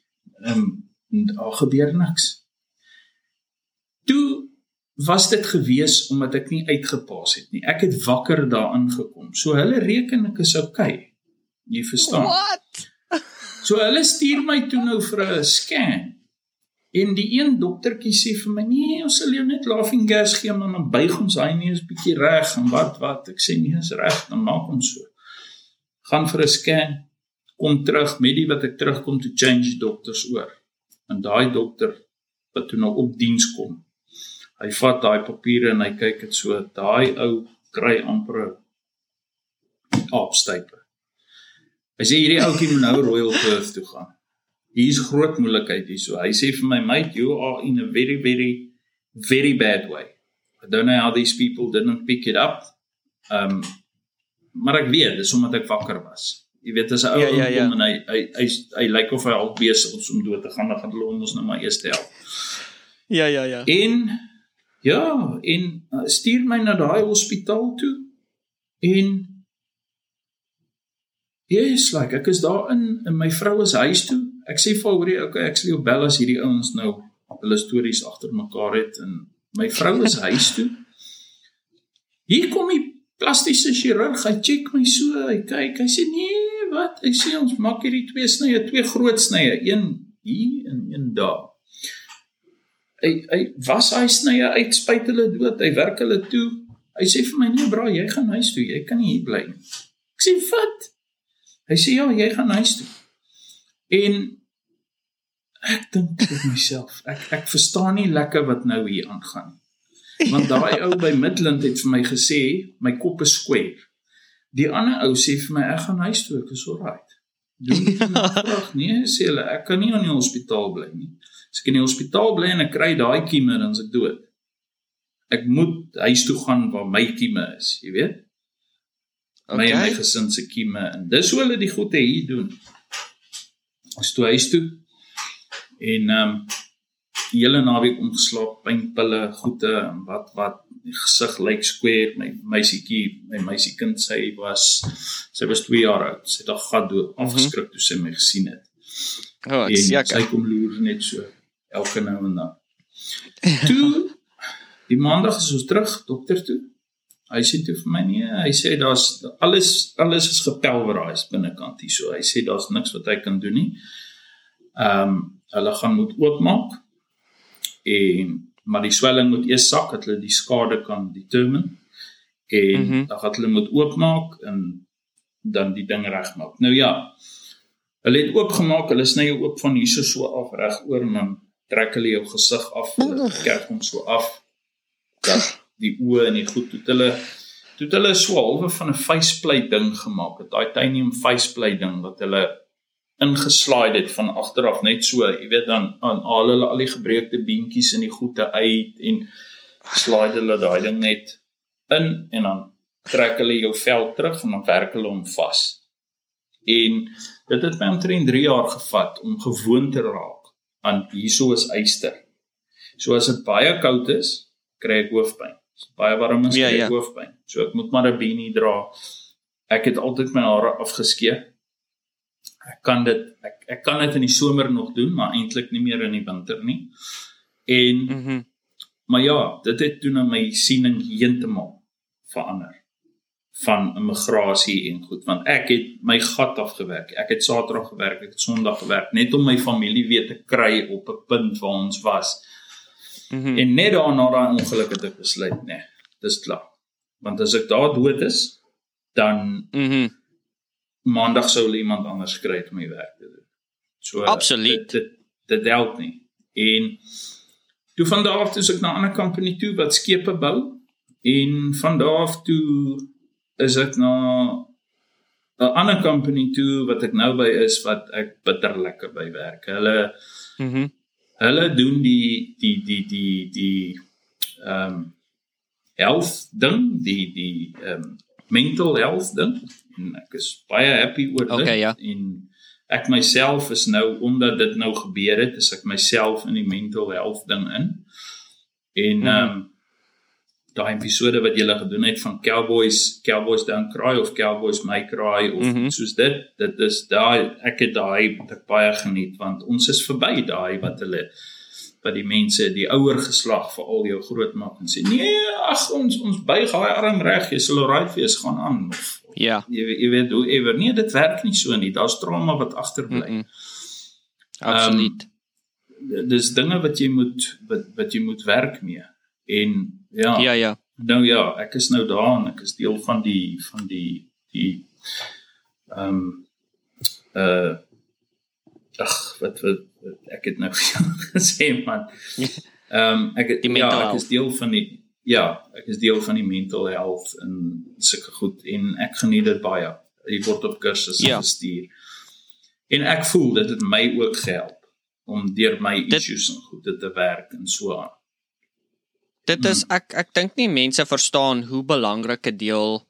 Ehm um, daar gebeur niks. Toe was dit gewees omdat ek nie uitgepaas het nie. Ek het wakker daarin gekom. So hulle reken ek is okay. Jy verstaan?
What?
So hulle stuur my toe nou vir 'n scan. En die een doktertjie sê vir my: "Nee, ons sal jou net laughing gas gee, maar dan buig ons hy neus bietjie reg en wat wat." Ek sê: "Nee, is reg, dan maak ons so." Gaan vir 'n scan, kom terug met die wat ek terugkom toe change dokters oor. En daai dokter wat toe nou op diens kom. Hy vat daai papiere en hy kyk dit so, daai ou kry amper 'n aapstype. Hy sê hierdie ouetjie moet nou Royal Perth toe gaan. Hier's groot moeilikheid hierso. Hy sê vir my mate, you are in a very very very bad way. I don't know how these people didn't pick it up. Um maar ek weet, dis omdat ek wakker was. Jy weet as 'n ou
Ja, ja, ja.
kom en hy hy hy, hy lyk of hy al besig is om dood te gaan, dan gaan hulle hom ons nou maar eers help.
Ja, ja, ja.
En ja, en uh, stuur my na daai hospitaal toe en Yes, like ek is daar in in my vrou se huis toe. Ek sê vir hoorie, okay, ek sal jou bel as hierdie ouens nou hulle stories agter mekaar het en my vrou is huis toe. Hier kom die plastiese chirurg, hy check my so, hy kyk, hy sê nee, wat? Hy sê ons maak hierdie twee snye, twee groot snye, een hier en een daar. Hy hy was hy snye uit, spuit hulle dood, hy werk hulle toe. Hy sê vir my nee, bra, jy gaan huis toe, jy kan nie hier bly nie. Ek sê wat? Hy sê ja, jy gaan huis toe. En ek dink vir myself, ek ek verstaan nie lekker wat nou hier aangaan nie. Want daai ou by Midland het vir my gesê my kop is square. Die ander ou sê vir my ek gaan huis toe, ek is alright. Doen dit graag. Nee, sê hulle, ek kan nie in die hospitaal bly nie. As ek in die hospitaal bly en ek kry daai kieme dan is ek dood. Ek moet huis toe gaan waar my kieme is, jy weet? my en my
Okay.
gesin se kieme en dis hoe hulle die goeie hier doen. Ons toe huis toe en ehm um, die hele naweek omgeslaap, pynpille, goeie en wat wat gesig lyk square. My meisietjie, my meisiekind sy was sy was 2 jaar oud. Sy het haar gat dood afgeskrik toe sy my gesien het.
Oh,
En sy
seker.
kom loer net so elke nou en dan. Toe die maandag is ons terug dokter toe. Hy sê toe vir my nee, hy sê daar's alles alles is gepulveriseer binnekant hier so. Hy sê daar's niks wat hy kan doen nie. Ehm um, hulle gaan moet oopmaak en maar die swelling moet eers sak dat hulle die skade kan determine en mm. -hmm. dan gaan hulle moet oopmaak en dan die ding regmaak. Nou ja, hulle het oopgemaak, hulle sny jou oop van hierso so af reg oor en dan trek hulle jou gesig af, kerk hom so af dat die oë en die goed toe hulle toe het hulle so halwe van 'n faceplate ding gemaak, 'n titanium faceplate ding wat hulle ingeslide het van agter af net so, jy weet dan aan al hulle al die gebreekte beentjies in die goede uit en slide hulle daai ding net in en dan trek hulle jou vel terug en dan werk hulle hom vas. En dit het my omtrent 3 jaar gevat om gewoon te raak aan hierso is eyster. So as dit baie koud is, kry ek hoofpyn. Baie warm is,
Ja,
kry ek
ja.
hoofpyn. So ek moet maar 'n beanie dra. Ek het altyd my hare afgeskeer. Ek kan dit ek ek kan dit in die somer nog doen, maar eintlik nie meer in die winter nie. En
Mhm.
Maar ja, dit het toe na my siening heeltemal verander van immigrasie en goed want ek het my gat afgewerk. Ek het Saterdag gewerk, ek het Sondag gewerk net om my familie weer te kry op 'n punt waar ons was.
Mhm.
En net daarna daai ongeluk het ek besluit, nee, dis klaar. Want as ek daar dood is, dan
Mhm.
maandag sou hulle iemand anders kry om my werk te doen. So
Absoluut.
Dit dit, dit help nie. En toe van daar af toe ek na 'n ander company toe wat skepe bou en van daar af toe is ek na 'n ander company toe wat ek nou by is wat ek bitter lekker by werk. Hulle
Mhm.
Hulle doen die die die die die ehm um, health ding, die die ehm um, mental health ding en ek is baie happy oor dit
Okay, ja.
en ek myself is nou omdat dit nou gebeur het, is ek myself in die mental health ding in. En
Mhm.
ehm um, daai episode wat jy gele gedoen het van Cowboys, Cowboys down cry of Cowboys my cry of mm. -hmm. soos dit, dit is daai ek het daai ek baie geniet want ons is verby daai wat hulle wat die mense, die ouer geslag veral jou grootmaak en sê nee, ag ons ons buig daai arm reg, jy sal alright wees, gaan aan. Of,
Ja.
jy weet- jy weet hoe ewer nee, dit werk nie so nie. Daar's trauma wat agterbly.
Mhm. Absoluut.
Dis dinge wat jy moet wat wat jy moet werk mee. En ja,
Ja, ja.
nou ja, ek is nou daar en ek is deel van die van die die ehm um, uh ag wat, wat wat ek het nou gesê man. Ehm um, ek het, ja, ek is deel van die ja, ek is deel van die mental health en sulke goed en ek geniet dit baie. Jy word op kursusse
Ja.
gestuur. En ek voel dit het my ook gehelp om deur my
Dit-
issues en goede te werk en so aan.
Dit is ek ek dink nie mense verstaan hoe belangrik 'n deel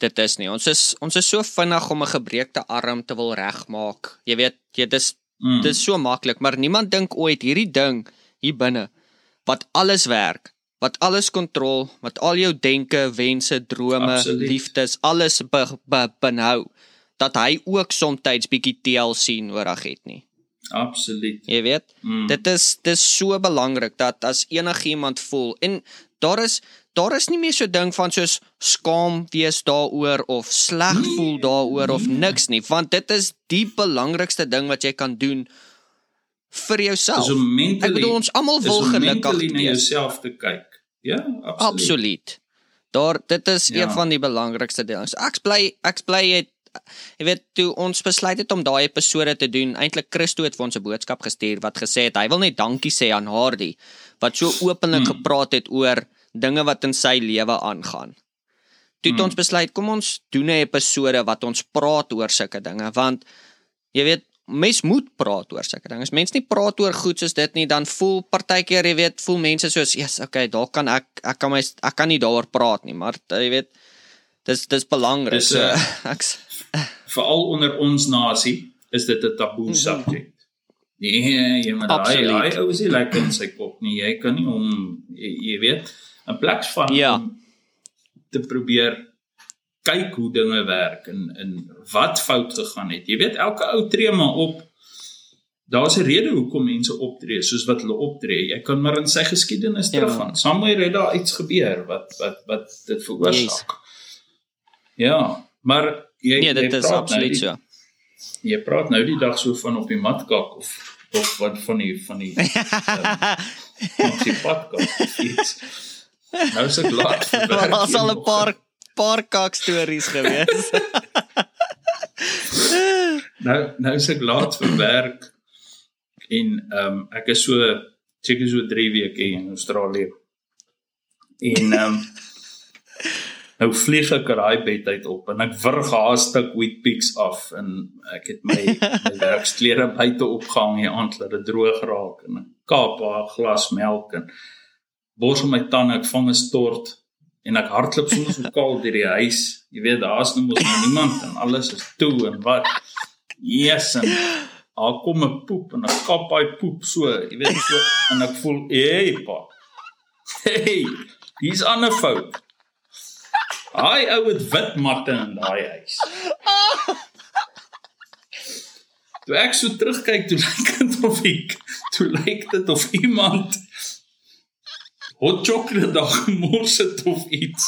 dit is nie. Ons is ons is so vinnig om 'n gebreekte arm te wil regmaak. Jy weet, jy dis
Mm.
dis so maklik, maar niemand dink ooit hierdie ding hier binne wat alles werk, wat alles kontrol, wat al jou denke, wense, drome,
Absoluut.
liefdes, alles be, be, benhou, dat hy ook soms bietjie TLC nodig het nie.
Absoluut.
Jy weet?
Mm.
Dit is dis so belangrik dat as enigiemand voel en daar is daar is nie meer so ding van soos skaam wees daaroor of sleg
Nee,
voel daaroor of niks nie want dit is die belangrikste ding wat jy kan doen vir jouself.
om
Ek bedoel ons almal wil
om
gelukkig
mentally na
wees.
jouself te kyk. Ja, absoluut.
Absoluut. Daar dit is
Ja.
een van die belangrikste dinge. Ek bly ek bly het jy weet toe ons besluit het om daai episode te doen, eintlik Christo het vir ons 'n boodskap gestuur wat gesê het hy wil net dankie sê aan Hardy wat so openlik
Hmm.
gepraat het oor dinge wat in sy lewe aangaan. Toe het
Hmm.
ons besluit kom ons doen 'n episode wat ons praat oor sulke dinge want jy weet mens moet praat oor sulke dinge. As mens nie praat oor goed soos dit nie, dan voel partykeer, jy weet, voel mense soos, "Ja, yes, okay, daar kan ek ek kan my ek kan nie daaroor praat nie, maar jy weet dis dis belangrik.
Dis,
So,
uh,
ek
Veral onder ons nasie is dit 'n taboe
Mhm.
subject. Nee, jy maar daai daai ou is nie lekker in sy kop nie. Jy kan nie hom jy, jy weet in plaas van
Ja.
te probeer kyk hoe dinge werk en en wat fout gegaan het. Jy weet elke ou tree maar op. Daar's 'n rede hoekom mense optree soos wat hulle optree. Jy kan maar in sy geskiedenis
Ja.
teruggaan. Somewhere het daar iets gebeur wat wat wat dit veroorsaak. Ja, maar jy
nee, dit
jy
is
praat
absoluut
nou die,
so.
Jy praat nou die dag so van op die matkak of of wat van die van die op die padkak iets. Nou is ek laat.
Daar was al 'n paar paar kak stories gewees.
nou nou is ek laat vir werk en ehm um, ek is so seker so 3 weke in Australië. En ehm um, nou vlieg ek uit daai bed uit op en ek wurg haastig Wheatpix af en ek het my, my werksklere buite opgehang hier aand dat dit droog raak en 'n kaap 'n glas melk en borsel my tande ek vang 'n stort en ek hardloop soms so kaal deur die huis. Jy weet daar's nou mos nou niemand en alles is toe en wat. Yes en daar kom 'n poep en ek kap daai poep so, jy weet so en ek voel, "Hey pa. Hey, hier's 'n ander fout." Hy ou het wit matte in daai huis. Toe ek so terugkyk, toe lyk dit of ek, toe lyk dit of iemand hot chocolate daar gemors het of iets.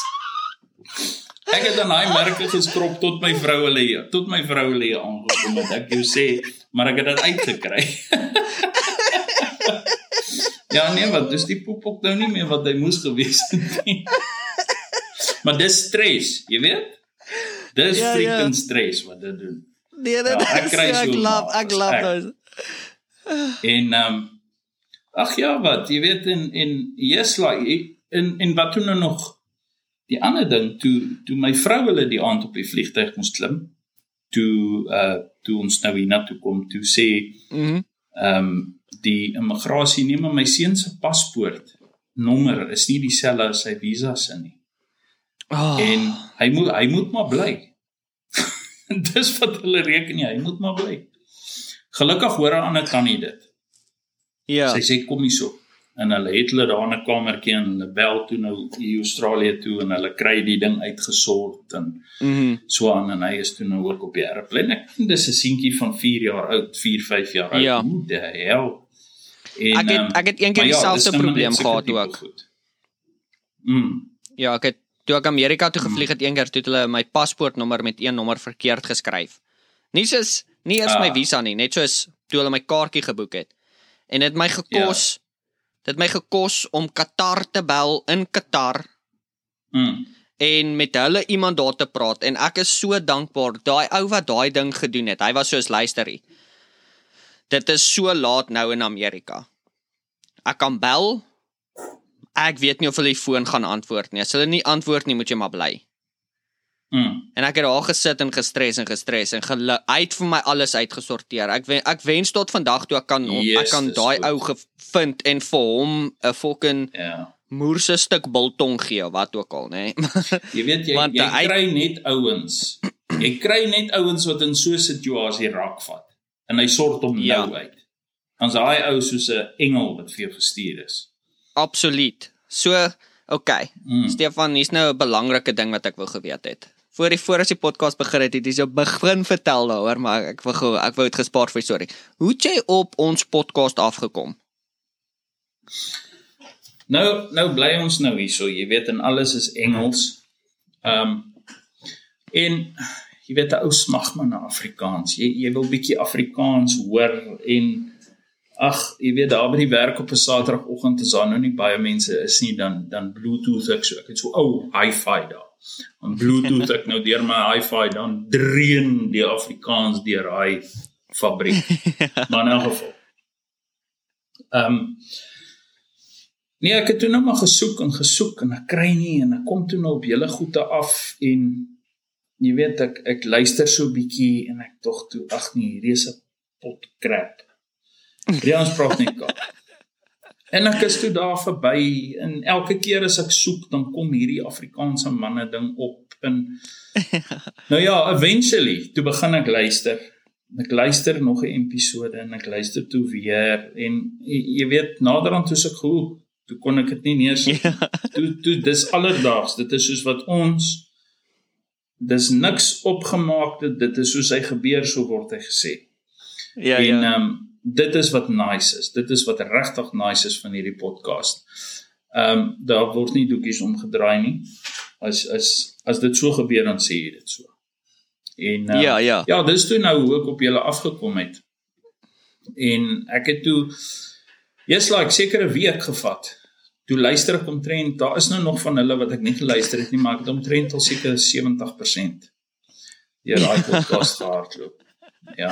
Ek het dan daai merke geskrop tot my vrou hulle tot my vrou hulle aangekom het. Ek jou sê, maar ek het dit uitgekry. ja nee, wat dis die poep ook nou nie meer wat hy moes gewees het nie. Maar dis stres, jy weet? Dis
Ja, ja.
freaking stres wat dit doen.
Nee, dit
Ja, ek kry
so, ek love, ek love
ek-
those.
En ehm um, ag ja, wat, jy weet en yes like en en wat toe nou nog die ander ding toe toe my vrou hulle die aand op die vliegtuig moes klim. Toe uh toe ons nou hiernatoe kom, toe sê
Mhm.
ehm um, die immigrasie neem maar my seun se paspoort nommer is nie dieselfde as sy visa se nie.
Oh,
En hy moet hy moet maar bly. Dis wat hulle reken nie, hy moet maar bly. Gelukkig hoor 'n ander tannie dit.
ja.
Sy sê kom hierso. En hulle het hulle daar in 'n kamertjie en hulle bel toe nou hier Australië toe en hulle kry die ding uitgesort en
Mhm.
so aan en hy is toe nou ook op die aeroplan. Ek dink dis 'n seentjie van 4 jaar oud, 4, 5 jaar oud.
Ja.
Hoe die hel. En,
Ek het
ehm,
ek het een keer
maar ja,
dieselfde
maar
probleem gehad ook.
Mm.
Ja, ek het toe ek Amerika toe gevlieg het een keer toe het hulle my paspoortnommer met een nommer verkeerd geskryf. Nie soos nie eers my
Ah.
visa nie, net soos toe hulle my kaartjie geboek het. En dit het my gekos dit het my gekos om Qatar te bel in Qatar
Mm.
en met hulle iemand daar te praat en ek is so dankbaar daai ou wat daai ding gedoen het. Hy was soos luisterie. Dit is so laat nou in Amerika. Ek kan bel. Ek weet nie of hulle die foon gaan antwoord nie. As hulle nie antwoord nie, moet jy maar bly.
Mm.
En ek het daar gesit en gestres en gestres en gelu- hy het vir my alles uitgesorteer. Ek wen, ek wens tot vandag toe ek kan
Yes,
ek kan daai ou gevind en vir hom 'n fucking
Ja.
moerse stuk biltong gee of wat ook al, nê.
Jy weet jy
Want
jy
hy-
kry net ouens. Jy kry net ouens wat in so 'n situasie raak vat en hy sort hom
Ja.
nou uit. Dan's daai ou soos 'n engel wat vir jou gestuur is.
Absoluut. So, okay.
Mm.
Stefan, hier's nou 'n belangrike ding wat ek wou geweet het. Voor die voor as die podcast begin het, het jy so begin vertel daaroor, maar ek wou gou- ek wou dit gespaar vir sorry. Hoe het jy op ons podcast afgekom?
Nou nou bly ons nou hierso, jy weet en alles is Engels. Ehm um, en jy weet 'n ou smag maar na Afrikaans. Jy jy wil bietjie Afrikaans hoor en ag, jy weet daar by die werk op 'n Saterdagoggend as daar nou nie baie mense is nie, dan dan Bluetooth ek so. Ek het so ou hi-fi daar. Dan Bluetooth ek nou deur my hi-fi dan dreun die Afrikaans deur hy fabriek. maar in elk geval. Ehm um, Nee, ek het toe nou maar gesoek en gesoek en ek kry nie en ek kom toe nou op julle goeie af en jy weet ek ek luister so bietjie en ek tog toe ag nee, hierdie is 'n pot crap. Ons praat net Kaap. En ek is toe daar verby en elke keer as ek soek dan kom hierdie Afrikaanse manne ding op en nou ja, eventually toe begin ek luister. Ek luister nog 'n episode en ek luister toe weer en jy, jy weet naderhand toe se ek gehoek toe kon ek dit nie neersit.
Ja.
toe toe dis alledaags. Dit is soos wat ons dis niks opgemaak dit dit is soos hy gebeur so word hy gesê.
Ja,
en
ja.
ehm um, dit is wat nice is. Dit is wat regtig nice is van hierdie podcast. Ehm um, daar word nie doekies omgedraai nie. As as as dit so gebeur dan sê jy dit so. En uh,
Ja, ja.
Ja, dis toe nou hoe ek op julle afgekom het. En ek het toe Yes, like seker 'n week gevat. Toe luister ek omtrent, daar is nou nog van hulle wat ek nie geluister het nie, maar ek het omtrent al seker 70% deur daai podcast gehardloop. Ja.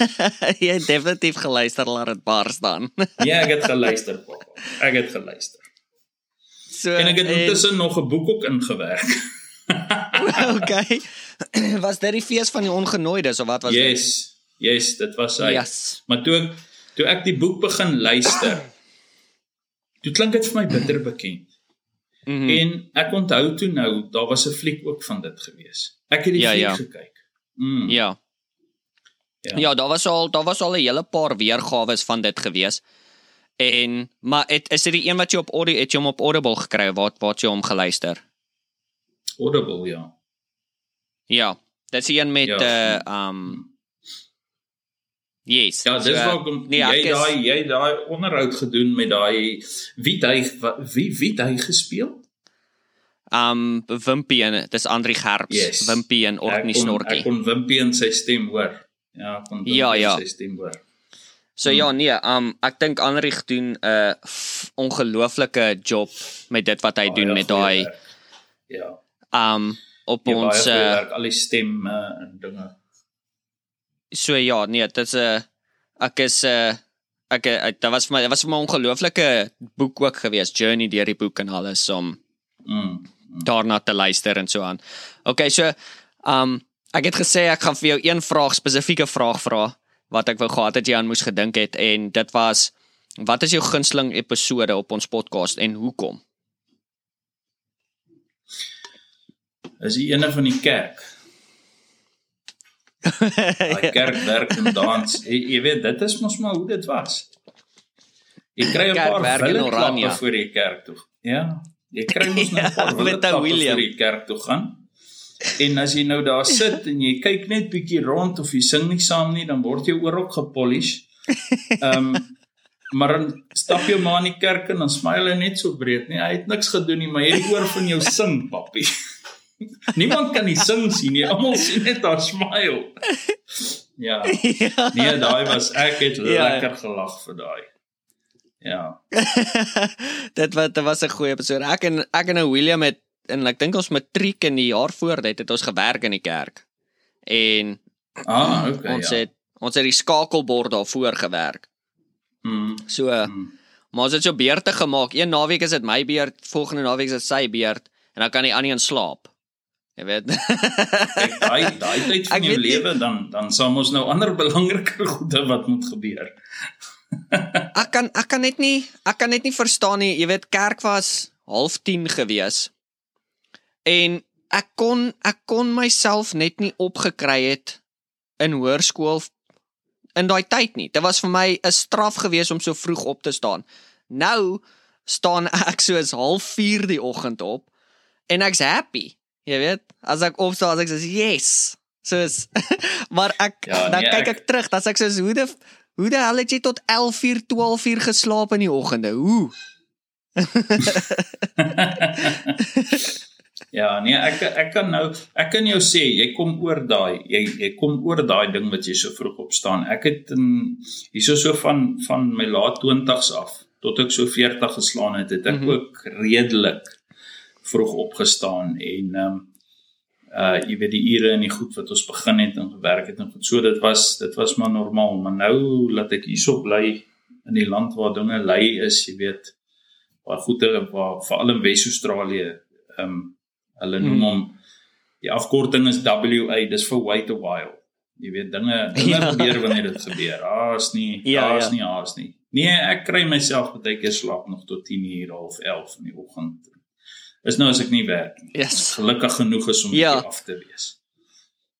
jy het definitief geluister laat dit bar staan.
Ja, ek het geluister, pappa. Ek het geluister.
so
En ek het intussen nog 'n boek ook ingewerk.
okay. was dit die fees van die ongenooides of wat was dit?
Yes. Yes, dit was hy.
Yes.
Maar toe ek toe ek die boek begin luister, toe klink dit vir my bitter bekend.
Mm
Hmm. En ek onthou toe nou, daar was 'n fliek ook van dit gewees. Ek het die
Ja,
fliek
ja.
gekyk. Mm.
Ja.
Ja.
Ja, daar was al daar was al 'n hele paar weergawe van dit gewees. En maar het, is dit die een wat jy op audio het jy hom op Audible gekry wat wat jy hom geluister?
Audible, ja.
Ja, dis een met
Ja.
uh um Yes.
Ja, dis
so,
waar kom
nee,
jy daai jy daai onderhoud gedoen met daai wie hy wie wie hy gespeel?
um Wimpy en dis Andri Gerbs,
Yes.
Wimpy en Orkney Snorkie.
Ek kon Wimpy in sy stem hoor. Ja, kon
Ja, ja.
sy stem hoor.
So ja, nee, um ek dink Anrich doen 'n uh, ongelooflike job met dit wat hy
Baie
doen met
goeie
daai
werk. Ja.
um op
Ja,
ons
baie goeie
uh,
werk, al die stemme en dinge.
so ja, nee, dit is 'n uh, ek is 'n uh, ek uh, dit was vir my dit was vir my ongelooflike boek ook geweest, journey deur die boek en alles om
Mm.
daarna te luister en so aan. Okay, so um ek het gesê ek gaan vir jou een vraag spesifieke vraag vra wat ek wou gehad het jy aan moes gedink het en dit was wat is jou gunsteling episode op ons podcast en hoekom?
Is die ene van die kerk. Daai kerkwerk en dans. Jy, jy weet, dit is mos maar hoe dit was. Jy kry 'n paar wille
Oranje.
voor die kerk toe. Ja. Jy kry mos nou 'n
Ja,
paar klappe
William.
voor die kerk toe gaan. En as jy nou daar sit en jy kyk net bietjie rond of jy sing nie saam nie, dan word jou oor ook gepolish. Ehm um, maar dan stap jy maar in die kerk en dan smile hy net so breed, nee, hy het niks gedoen nie, maar jy het oor van jou sing, papi. Niemand kan die sing sien nie. Almal sien net haar smile. Ja. Nee, daai was ek het
Ja.
lekker gelag vir daai. Ja.
dit wat dit was 'n goeie episode. Ek en ek en 'n William het en ek dink ons matriek in die jaar voor dit het ons gewerk in die kerk. En
Ah, okay.
ons
ja.
het ons het die skakelbord daarvoor gewerk.
Mm,
So
mm.
maar ons het so beurte gemaak. Een naweek is dit my beurt, volgende naweek is dit sy beurt en dan kan die ander een slaap. Jy weet.
Kyk, daai daai tyd
Ek
van jou
weet nie-
lewe dan dan sal ons nou ander belangriker goede wat moet gebeur.
ek kan ek kan net nie ek kan net nie verstaan nie. Jy weet kerk was half 10 gewees. En ek kon ek kon myself net nie opgekry het in hoërskool in daai tyd nie. Dit was vir my 'n straf gewees om so vroeg op te staan. Nou staan ek soos half 4 die oggend op en ek's happy. Jy weet, as ek opstaan, as ek sê yes. Soos maar ek
Ja,
dan
nee,
kyk
ek-
ek terug, dan sê ek soos hoe die hoe die hel het jy tot 11 uur, 12 uur geslaap in die oggende? Hoe?
ja, nee, ek ek kan nou ek kan jou sê jy kom oor daai jy jy kom oor daai ding wat jy so vroeg opstaan. Ek het in hierso so van van my laat 20's af tot ek so 40 geslaan het, het ek mm. -hmm. ook redelik vroeg opgestaan en ehm um, uh jy weet die ure en die goed wat ons begin het en gewerk het en goed. So dit was dit was maar normaal, maar nou laat ek hierso bly in die land waar dinge lei is, jy weet, waar goeie waar veral in Wes-Australië ehm um, hulle noem
Hmm.
hom die afkorting is WA, dis vir wait a while. Jy weet dinge dinge
Ja.
gebeur wanneer dit gebeur. Daar's nie
Ja,
daar's
ja.
nie haas nie. Nee, ek kry myself baie keer slaap nog tot 10 uur half 11 in die oggend. Is nou as ek nie werk nie.
Yes.
Gelukkig genoeg is om
Ja.
af te wees.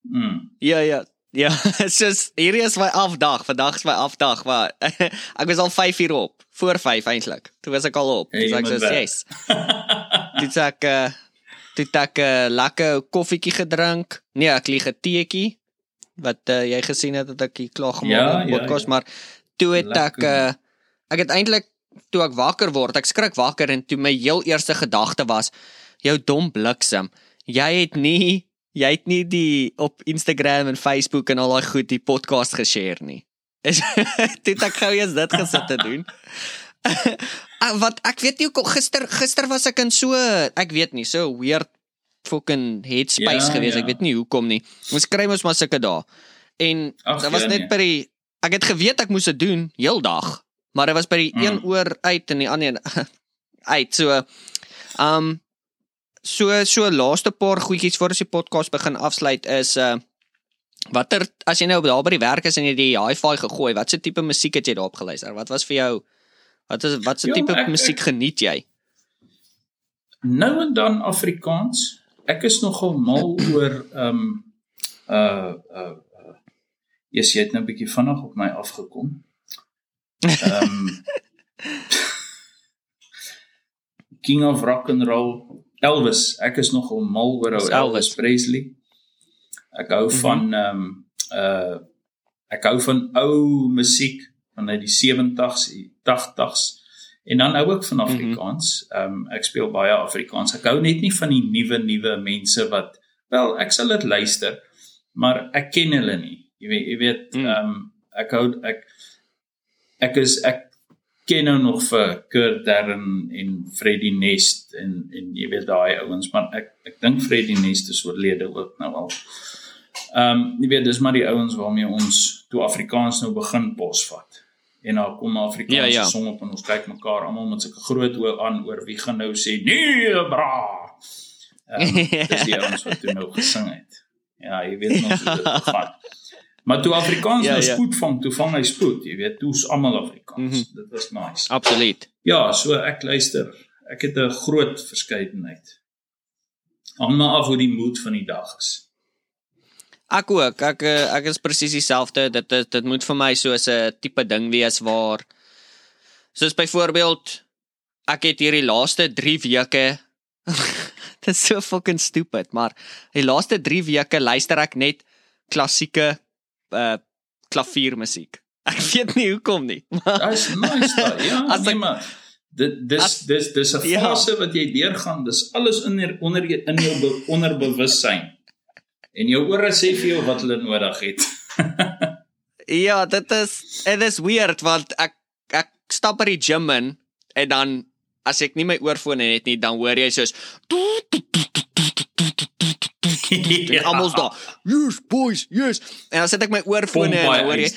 Mm.
Ja ja. Ja, soos hierdie is my afdag. Vandag is my afdag, maar ek was al 5 uur op. Voor 5 eintlik. Toe was ek al op.
Hey,
ek
werk.
yes. Dit ek uh dit ek 'n uh, lekker koffietjie gedrink. Nee, ek lieg 'n teetjie wat uh, jy gesien het dat ek hier klaar gemaak
Ja,
het
ja,
podcast,
ja.
maar toe het ek
Lekker.
uh ek het eintlik toe ek wakker word, ek skrik wakker en toe my heel eerste gedagte was jou dom bliksem. Jy het nie jy het nie die op Instagram en Facebook en al daai goed die podcast geshare nie. Is toe het ek gou eers dit gesit te doen. Ah, wat ek weet nie gister gister was ek in so ek weet nie so weird fucking headspace
Ja,
gewees.
ja.
Ek weet nie hoekom nie. Ons kry mos maar sulke dae. En
Ag,
dit was
ja,
net
nee.
by die ek het geweet ek moes dit doen heeldag, maar dit was by die
Mm.
een oor uit en die ander uit. So um so so laaste paar goedjies voor ons die podcast begin afsluit is uh watter as jy nou daar by die werk is en jy die hi-fi gegooi, watse tipe musiek het jy daarop geluister? Wat was vir jou wat is watse
Ja,
tipe
ek-
musiek geniet jy?
nou en dan Afrikaans. Ek is nogal mal oor ehm um, uh uh Yes, jy het nou 'n bietjie vinnig op my afgekom. Ehm um, King of Rock and Roll Elvis. Ek is nogal mal oor ou Elvis. Elvis Presley. Ek hou mm -hmm. van ehm um, uh ek hou van ou musiek van uit die 70s, 80s. En dan hou ek van mhm. Afrikaans. Ehm um, ek speel baie Afrikaans. Ek hou net nie van die nuwe nuwe mense wat wel, ek sal dit luister, maar ek ken hulle nie. Jy weet, jy weet mm. ehm um, ek hou ek ek is ek ken nou nog vir Kurt Darren en Freddie Nest en en jy weet daai ouens, maar ek ek dink Freddie Nest is oorlede ook nou al. Ehm um, jy weet dis maar die ouens waarmee ons toe Afrikaans nou begin posvat en dan kom Afrikaanse ja, ja. song op en ons kyk mekaar almal met sulke groot oë aan oor wie gaan nou sê nee bra. Um, dis die ouens wat toe nou gesing het. Ja, jy weet nog hoe dit gaan. Maar toe Afrikaans ja, nou ja. spoed vang, toe vang hy spoed, jy weet, toe's almal Afrikaans. Mm -hmm. Dit was nice.
Absoluut.
Ja, so ek luister. Ek het 'n groot verskeidenheid. Hang maar af hoe die mood van die dag is.
Ek ook. Ek eh, ek is presies dieselfde. Dit dit dit moet vir my so 'n tipe ding wees waar soos byvoorbeeld ek het hierdie laaste 3 weke dit is so fucking stupid, maar die laaste 3 weke luister ek net klassieke uh klaviermusiek. Ek weet nie hoekom nie.
Dis nice daai. Ja, as nee, ek, maar dit dis dis dis 'n ja. fase ja. wat jy deurgaan. Dis alles in onder in jou onderbewussyn. En jou ore sê vir jou wat hulle nodig het.
ja, dit is it is weird want ek ek stap by die gym in en dan as ek nie my oorfone het nie, dan hoor jy soos Ja. Almoes daar. Yes, boys, yes. En dan sit ek my oorfone en hoor jy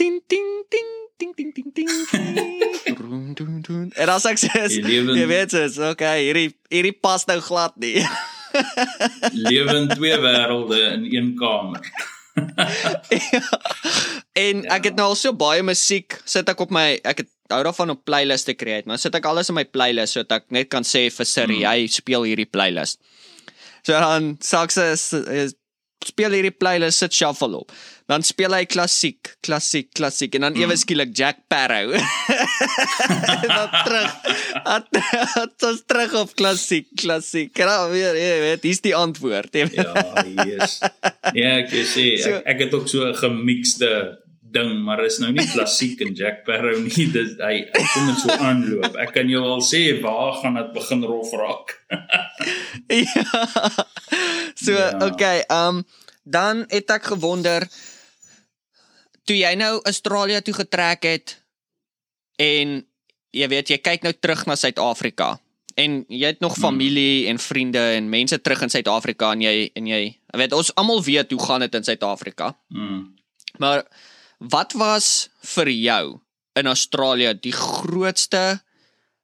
ting ting ting ting ting ting ting. En as ek sê, jy weet dit, okay, hierdie hierdie pas nou glad nie.
Lewe in twee wêrelde in een kamer.
ja. En ja. ek het nou al so baie musiek sit ek op my ek het hou daarvan om playlists te create, maar sit ek alles in my playlist sodat ek net kan sê vir Siri, hmm. hy speel hierdie playlist. So dan sukses speel hierdie playlist sit shuffle op. Dan speel hy klassiek, klassiek, klassiek en dan mm. ewe skielik Jack Sparrow. dan terug. Dit is terug op klassiek, klassiek. Dan weer, jy weet, hier's die antwoord.
ja, yes. Ja, ek sê ek, ek het ook so 'n gemixte ding, maar is nou nie klassiek en Jack Sparrow nie. Dis hy, hy kom net so aanloop. Ek kan jou al sê waar gaan dit begin rof raak.
ja. So, ja. okay, um, dan het ek gewonder toe jy nou Australië toe getrek het en jy weet jy kyk nou terug na Suid-Afrika en jy het nog hmm. familie en vriende en mense terug in Suid-Afrika en jy en jy weet ons almal weet hoe gaan dit in Suid-Afrika. Mm. Maar wat was vir jou in Australië die grootste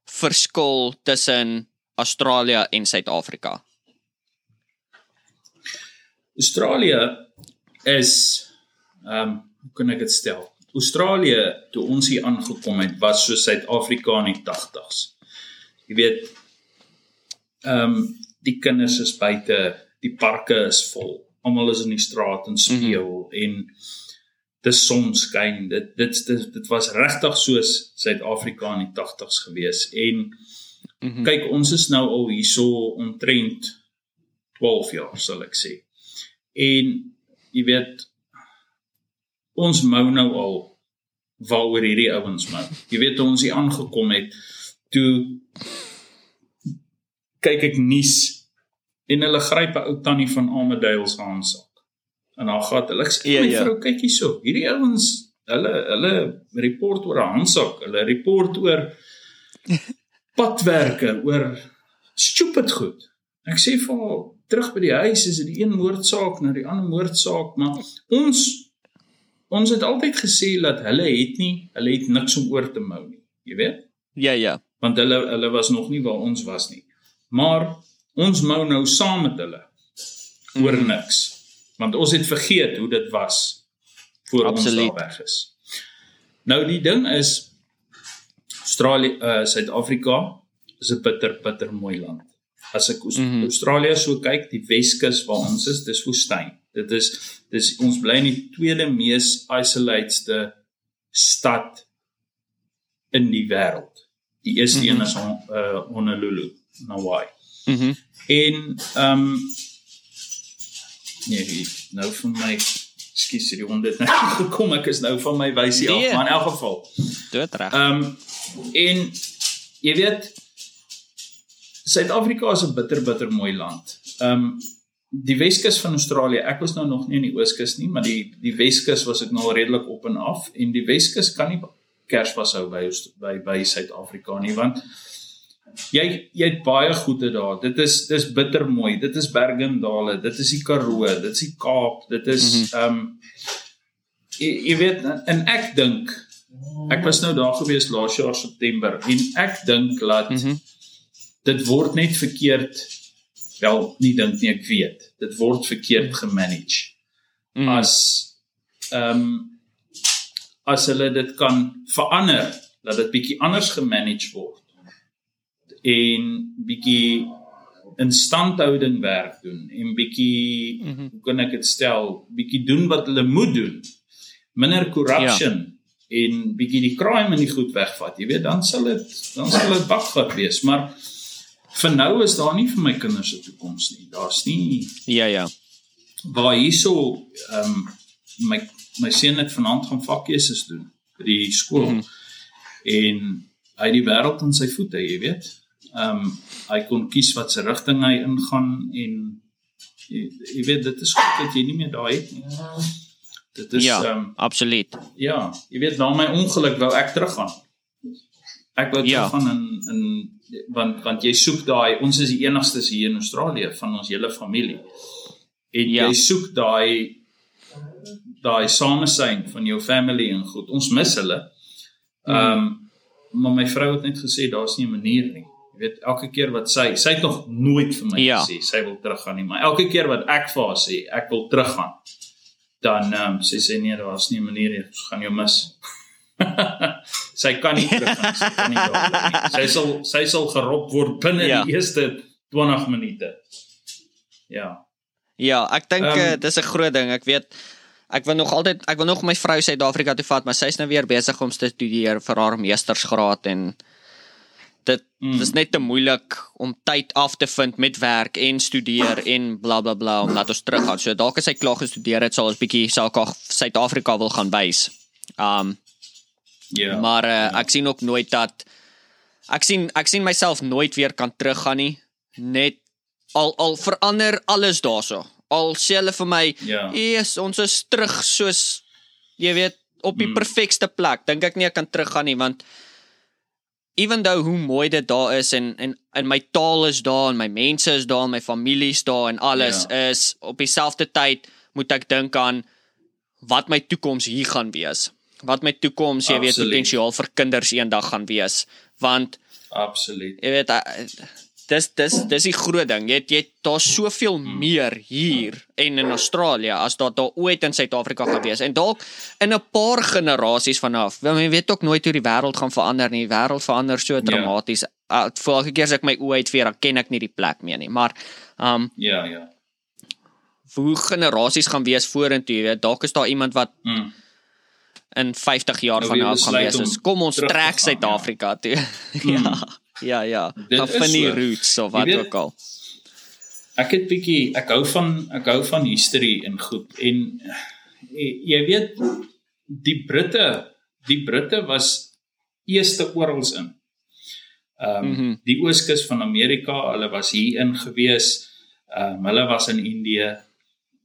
verskil tussen Australië en Suid-Afrika?
Australië is ehm um, hoe kan ek dit stel? Australië toe ons hier aangekom het was so Suid-Afrika in die 80s. Jy weet ehm um, die kinders is buite, die parke is vol. Almal is in die straat en speel mm -hmm. en die son skyn. Dit dit dit, dit was regtig soos Suid-Afrika in die 80s gewees en mm -hmm. kyk ons is nou al hierso omtrent 12 jaar sal ek sê. En jy weet ons mou nou al waaroor hierdie ouens mou. Jy weet ons hier aangekom het toe kyk ek nuus en hulle gryp 'n ou tannie van Armadale se handsak. En haar gat, hulle sê ja, ja. vrou kyk hierso. Hierdie ouens hulle hulle report oor 'n handsak, hulle report oor padwerke, oor stupid goed. Ek sê vir haar terug by die huis is dit een moordsaak na die ander moordsaak, maar ons ons het altyd gesê dat hulle het nie, hulle het niks om oor te mou nie. Jy weet?
Ja, ja.
Want hulle hulle was nog nie waar ons was nie. Maar ons mou nou saam met hulle oor mm. niks. Want ons het vergeet hoe dit was voor Absoluut. ons daar weg is. Nou die ding is Australië, uh Suid-Afrika is 'n bitter bitter mooi land. as ek mm -hmm. Australië so kyk, die Weskus waar ons is, dis woestyn. Dit is dis ons bly in die tweede mees isolatedste stad in die wêreld. Die eerste mm -hmm. een is uh, Honolulu, Hawaii.
Mhm. Mm
en ehm um, nee, nou vir my skus die hond het nou gekom ek is nou van my wysie af, nee. maar in elk geval.
Dood reg.
Ehm um, en jy weet Suid-Afrika is 'n bitter bitter mooi land. Ehm um, die Weskus van Australië, ek was nou nog nie in die Ooskus nie, maar die die Weskus was ek nou redelik op en af en die Weskus kan nie Kersfees hou by by by Suid-Afrika nie want jy jy het baie goede daar. Dit is dis bitter mooi. Dit is Bergendale, dit is die Karoo, dit is die Kaap, dit is mhm. ehm mm um, jy, jy weet en ek dink ek was nou daar gewees laas jaar September en ek dink dat mm -hmm. dit word net verkeerd wel nie dink nie ek weet. Dit word verkeerd gemanage. Mm. As ehm um, as hulle dit kan verander dat dit bietjie anders gemanage word en bietjie instandhouding werk doen en bietjie mm -hmm. hoe kan ek dit stel bietjie doen wat hulle moet doen minder corruption ja. en bietjie die crime in die goed wegvat jy weet dan sal dit dan sal dit bakgat wees maar vir nou is daar nie vir my kinders se toekoms nie daar's nie
ja ja
waar hierso ehm um, my my seun het vanaand gaan vakkeuses doen by die skool. Mm -hmm. En hy het die wêreld in sy voete, jy weet. Ehm um, hy kon kies wat se rigting hy ingaan en jy, jy weet dit is goed dat jy nie meer daai het nie.
Dit is ja, um, absoluut.
Ja, jy weet na my ongeluk wou ek teruggaan. Ek wou ja. teruggaan in in want want jy soek daai ons is die enigstes hier in Australië van ons hele familie. En ja. jy soek daai daai samesyn van jou family en goed. Ons mis hulle. Ehm um, maar my vrou het net gesê daar's nie 'n manier nie. Jy weet elke keer wat sy sy het nog nooit vir my ja. gesê sy wil teruggaan nie, maar elke keer wat ek vir haar sê ek wil teruggaan, dan ehm um, sê sy nee, daar's nie 'n manier nie. Ons gaan jou mis. sy kan nie teruggaan. Sy kan nie daar. Sy sal sy sal gerop word binne ja. die eerste 20 minute. Ja.
Ja, ek dink um, uh, dis 'n groot ding. Ek weet ek wil nog altyd ek wil nog my vrou Suid-Afrika toe vat, maar sy's nou weer besig om te studeer vir haar meestersgraad en dit mm. dis net te moeilik om tyd af te vind met werk en studeer en blablabla bla, bla, om laat ons teruggaan. So dalk as sy klaar gestudeer het, sal ons bietjie saak af Suid-Afrika wil gaan wys. Um ja. Yeah, maar uh, yeah. ek sien ook nooit dat ek sien ek sien myself nooit weer kan teruggaan nie. Net al al verander alles daarso al sê hulle vir my, ja. "Eers, ons is terug soos jy weet op die mm. perfekste plek." Dink ek nie ek kan teruggaan nie want even though hoe mooi dit daar is en en en my taal is daar en my mense is daar en my familie is daar en alles ja. is op dieselfde tyd moet ek dink aan wat my toekoms hier gaan wees. Wat my toekoms, jy Absoluut. weet, potensiaal vir kinders eendag gaan wees. Want
Absoluut.
Jy weet dis dis dis die groot ding. Jy jy daar's soveel meer hier en in Australië as wat daar ooit in Suid-Afrika gewees en dalk in 'n paar generasies vanaf. Want jy weet ook nooit hoe die wêreld gaan verander nie. Die wêreld verander so ja. dramaties. Yeah. Uh, Volgende keer as ek my oë uitveer, dan ken ek nie die plek meer nie. Maar um
ja, ja.
Hoe generasies gaan wees vorentoe, jy weet, dalk is daar iemand wat mm. in 50 jaar nou, van nou gaan wees. Kom ons trek Suid-Afrika ja. toe. ja. Mm. Ja, ja. Van van die so. roots of wat weet, ook al.
Ek het bietjie ek hou van ek hou van history en goed en jy weet die Britte, die Britte was eerste oral in. Ehm um, mm -hmm. die ooskus van Amerika, hulle was hier in gewees. Ehm um, hulle was in Indië.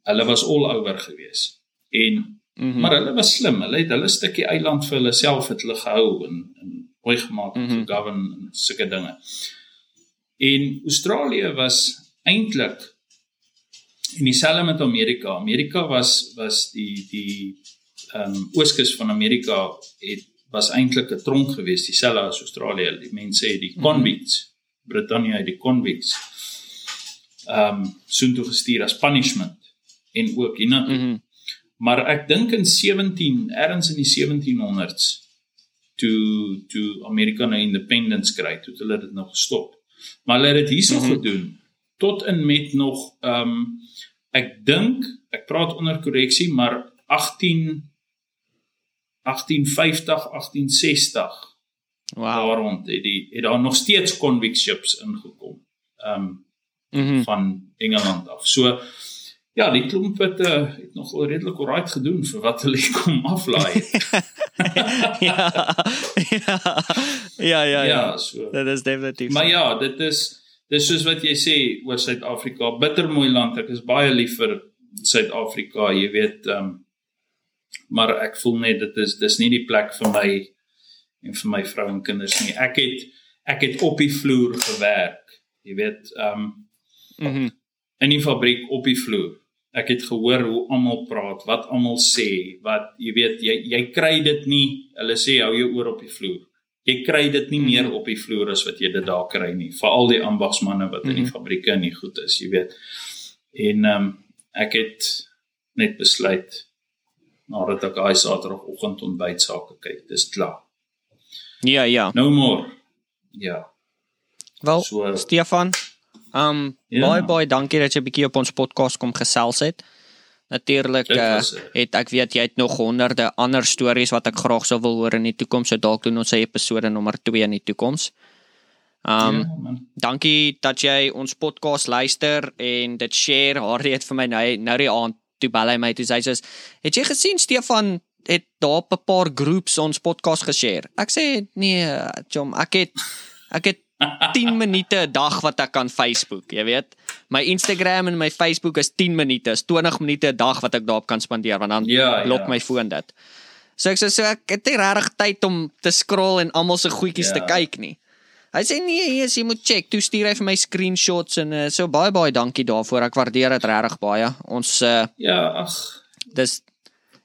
Hulle was all over gewees. En mm -hmm. maar hulle was slim. Hulle het hulle stukkie eiland vir hulle self het hulle gehou en, en mooi gemaak mm -hmm. te govern en sulke dinge. En Australië was eintlik en dieselfde met Amerika. Amerika was was die die ehm um, ooskus van Amerika het was eintlik 'n tronk geweest, dieselfde as Australië. Die mense sê die mhm. convicts, mm -hmm. Britannia die convicts. Ehm um, soontoe gestuur as punishment en ook hiernatoe. Mm -hmm. Maar ek dink in 17 ergens in die 1700s toe toe Amerika nou independence kry, toe hulle dit nou gestop. Maar hulle het dit hierso mm -hmm. gedoen tot en met nog ehm um, ek dink ek praat onder korreksie, maar 18 1850 1860 Wow. Daar rond het die het daar nog steeds convict ships ingekom. Ehm um, mm -hmm. van Engeland af. So ja, die klomp het uh, het nog redelik alright gedoen vir wat hulle kom aflaai.
ja. Ja. Ja, ja. Ja, so. Dit is definitief.
Maar ja, dit is dis soos wat jy sê oor Suid-Afrika, bittermooi land. Ek is baie lief vir Suid-Afrika, jy weet, ehm um, maar ek voel net dit is dis nie die plek vir my en vir my vrou en kinders nie. Ek het ek het op die vloer gewerk. Jy weet, ehm um, mm in die fabriek op die vloer. Ek het gehoor hoe almal praat, wat almal sê, wat jy weet, jy jy kry dit nie. Hulle sê hou jou oor op die vloer. Jy kry dit nie mm meer op die vloer as wat jy dit daar kry nie. Veral die ambagsmanne wat mm in die mhm. fabrieke en nie goed is, jy weet. En ehm um, ek het net besluit nadat ek daai Saterdagoggend ontbyt sake kyk, dis klaar.
Ja, ja.
No more. Ja.
Wel, so, Stefan, um ja. baie baie dankie dat jy bietjie op ons podcast kom gesels het. Natuurlik uh, het ek weet jy het nog honderde ander stories wat ek graag sou wil hoor in die toekoms. So dalk doen ons 'n episode nommer 2 in die toekoms. Um ja, dankie dat jy ons podcast luister en dit share. Haar het vir my nou nou die aand toe bel hy my toe sê hy sê het jy gesien Stefan het daar 'n paar groeps ons podcast geshare. Ek sê nee, Jom, ek het ek het 10 minute 'n dag wat ek kan Facebook, jy weet. My Instagram en my Facebook is 10 minute, is 20 minute 'n dag wat ek daarop kan spandeer want dan ja, blok ja. my foon dit. So ek sê so ek het nie regtig tyd om te scroll en almal se goedjies ja. te kyk nie. Hy sê nee, hier is jy moet check. Toe stuur hy vir my screenshots en uh, so baie baie dankie daarvoor. Ek waardeer dit regtig baie. Ons uh,
Ja, ag.
Dis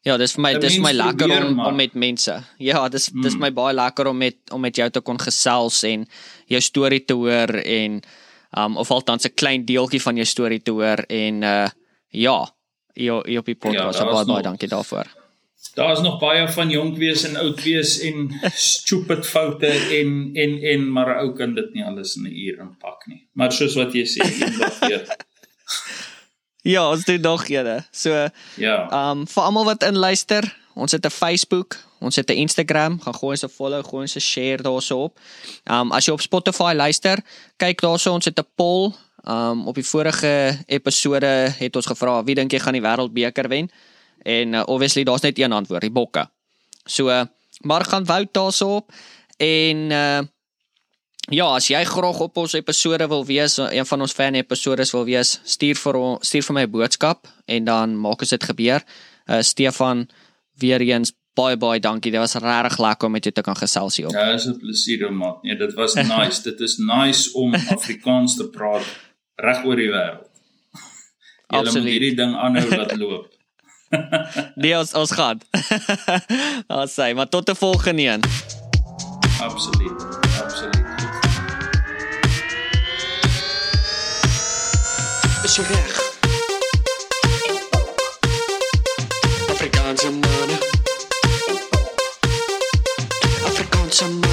Ja, dis vir my dis vir my lekker om, om met mense. Ja, dis mm. dis my baie lekker om met om met jou te kon gesels en jou storie te hoor en um of althans 'n klein deeltjie van jou storie te hoor en uh ja, jy jy op die podcast. Ja, baie baie dankie daarvoor.
Daar's nog baie van jonk wees en oud wees en stupid foute en en en maar ou kan dit nie alles in 'n uur inpak nie. Maar soos wat jy sê, eendag weer.
Ja, ons doen nog eene. So ja. Um vir almal wat inluister, ons het 'n Facebook, ons het 'n Instagram, gaan gooi ons 'n follow, gooi ons 'n share daarso op. Um as jy op Spotify luister, kyk daarso ons het 'n poll. Um op die vorige episode het ons gevra wie dink jy gaan die wêreldbeker wen? En uh, obviously daar's net een antwoord, die Bokke. So uh, maar gaan vote daarso op en uh Ja, as jy graag op ons episode wil wees, een van ons fan episodes wil wees, stuur vir stuur vir my boodskap en dan maak ons dit gebeur. Uh Stefan, weer eens baie baie dankie. Dit was regtig lekker om met jou te kan gesels hier.
Ja, dit is 'n plesier om maat. Nee, dit was nice. dit is nice om Afrikaans te praat reg oor die wêreld. Jy moet hierdie ding aanhou wat loop.
nee, ons ons gaan. Ons sê, maar tot 'n volgende een.
Absoluut. Je weg. Afrikaanse mannen. Afrikaanse mannen.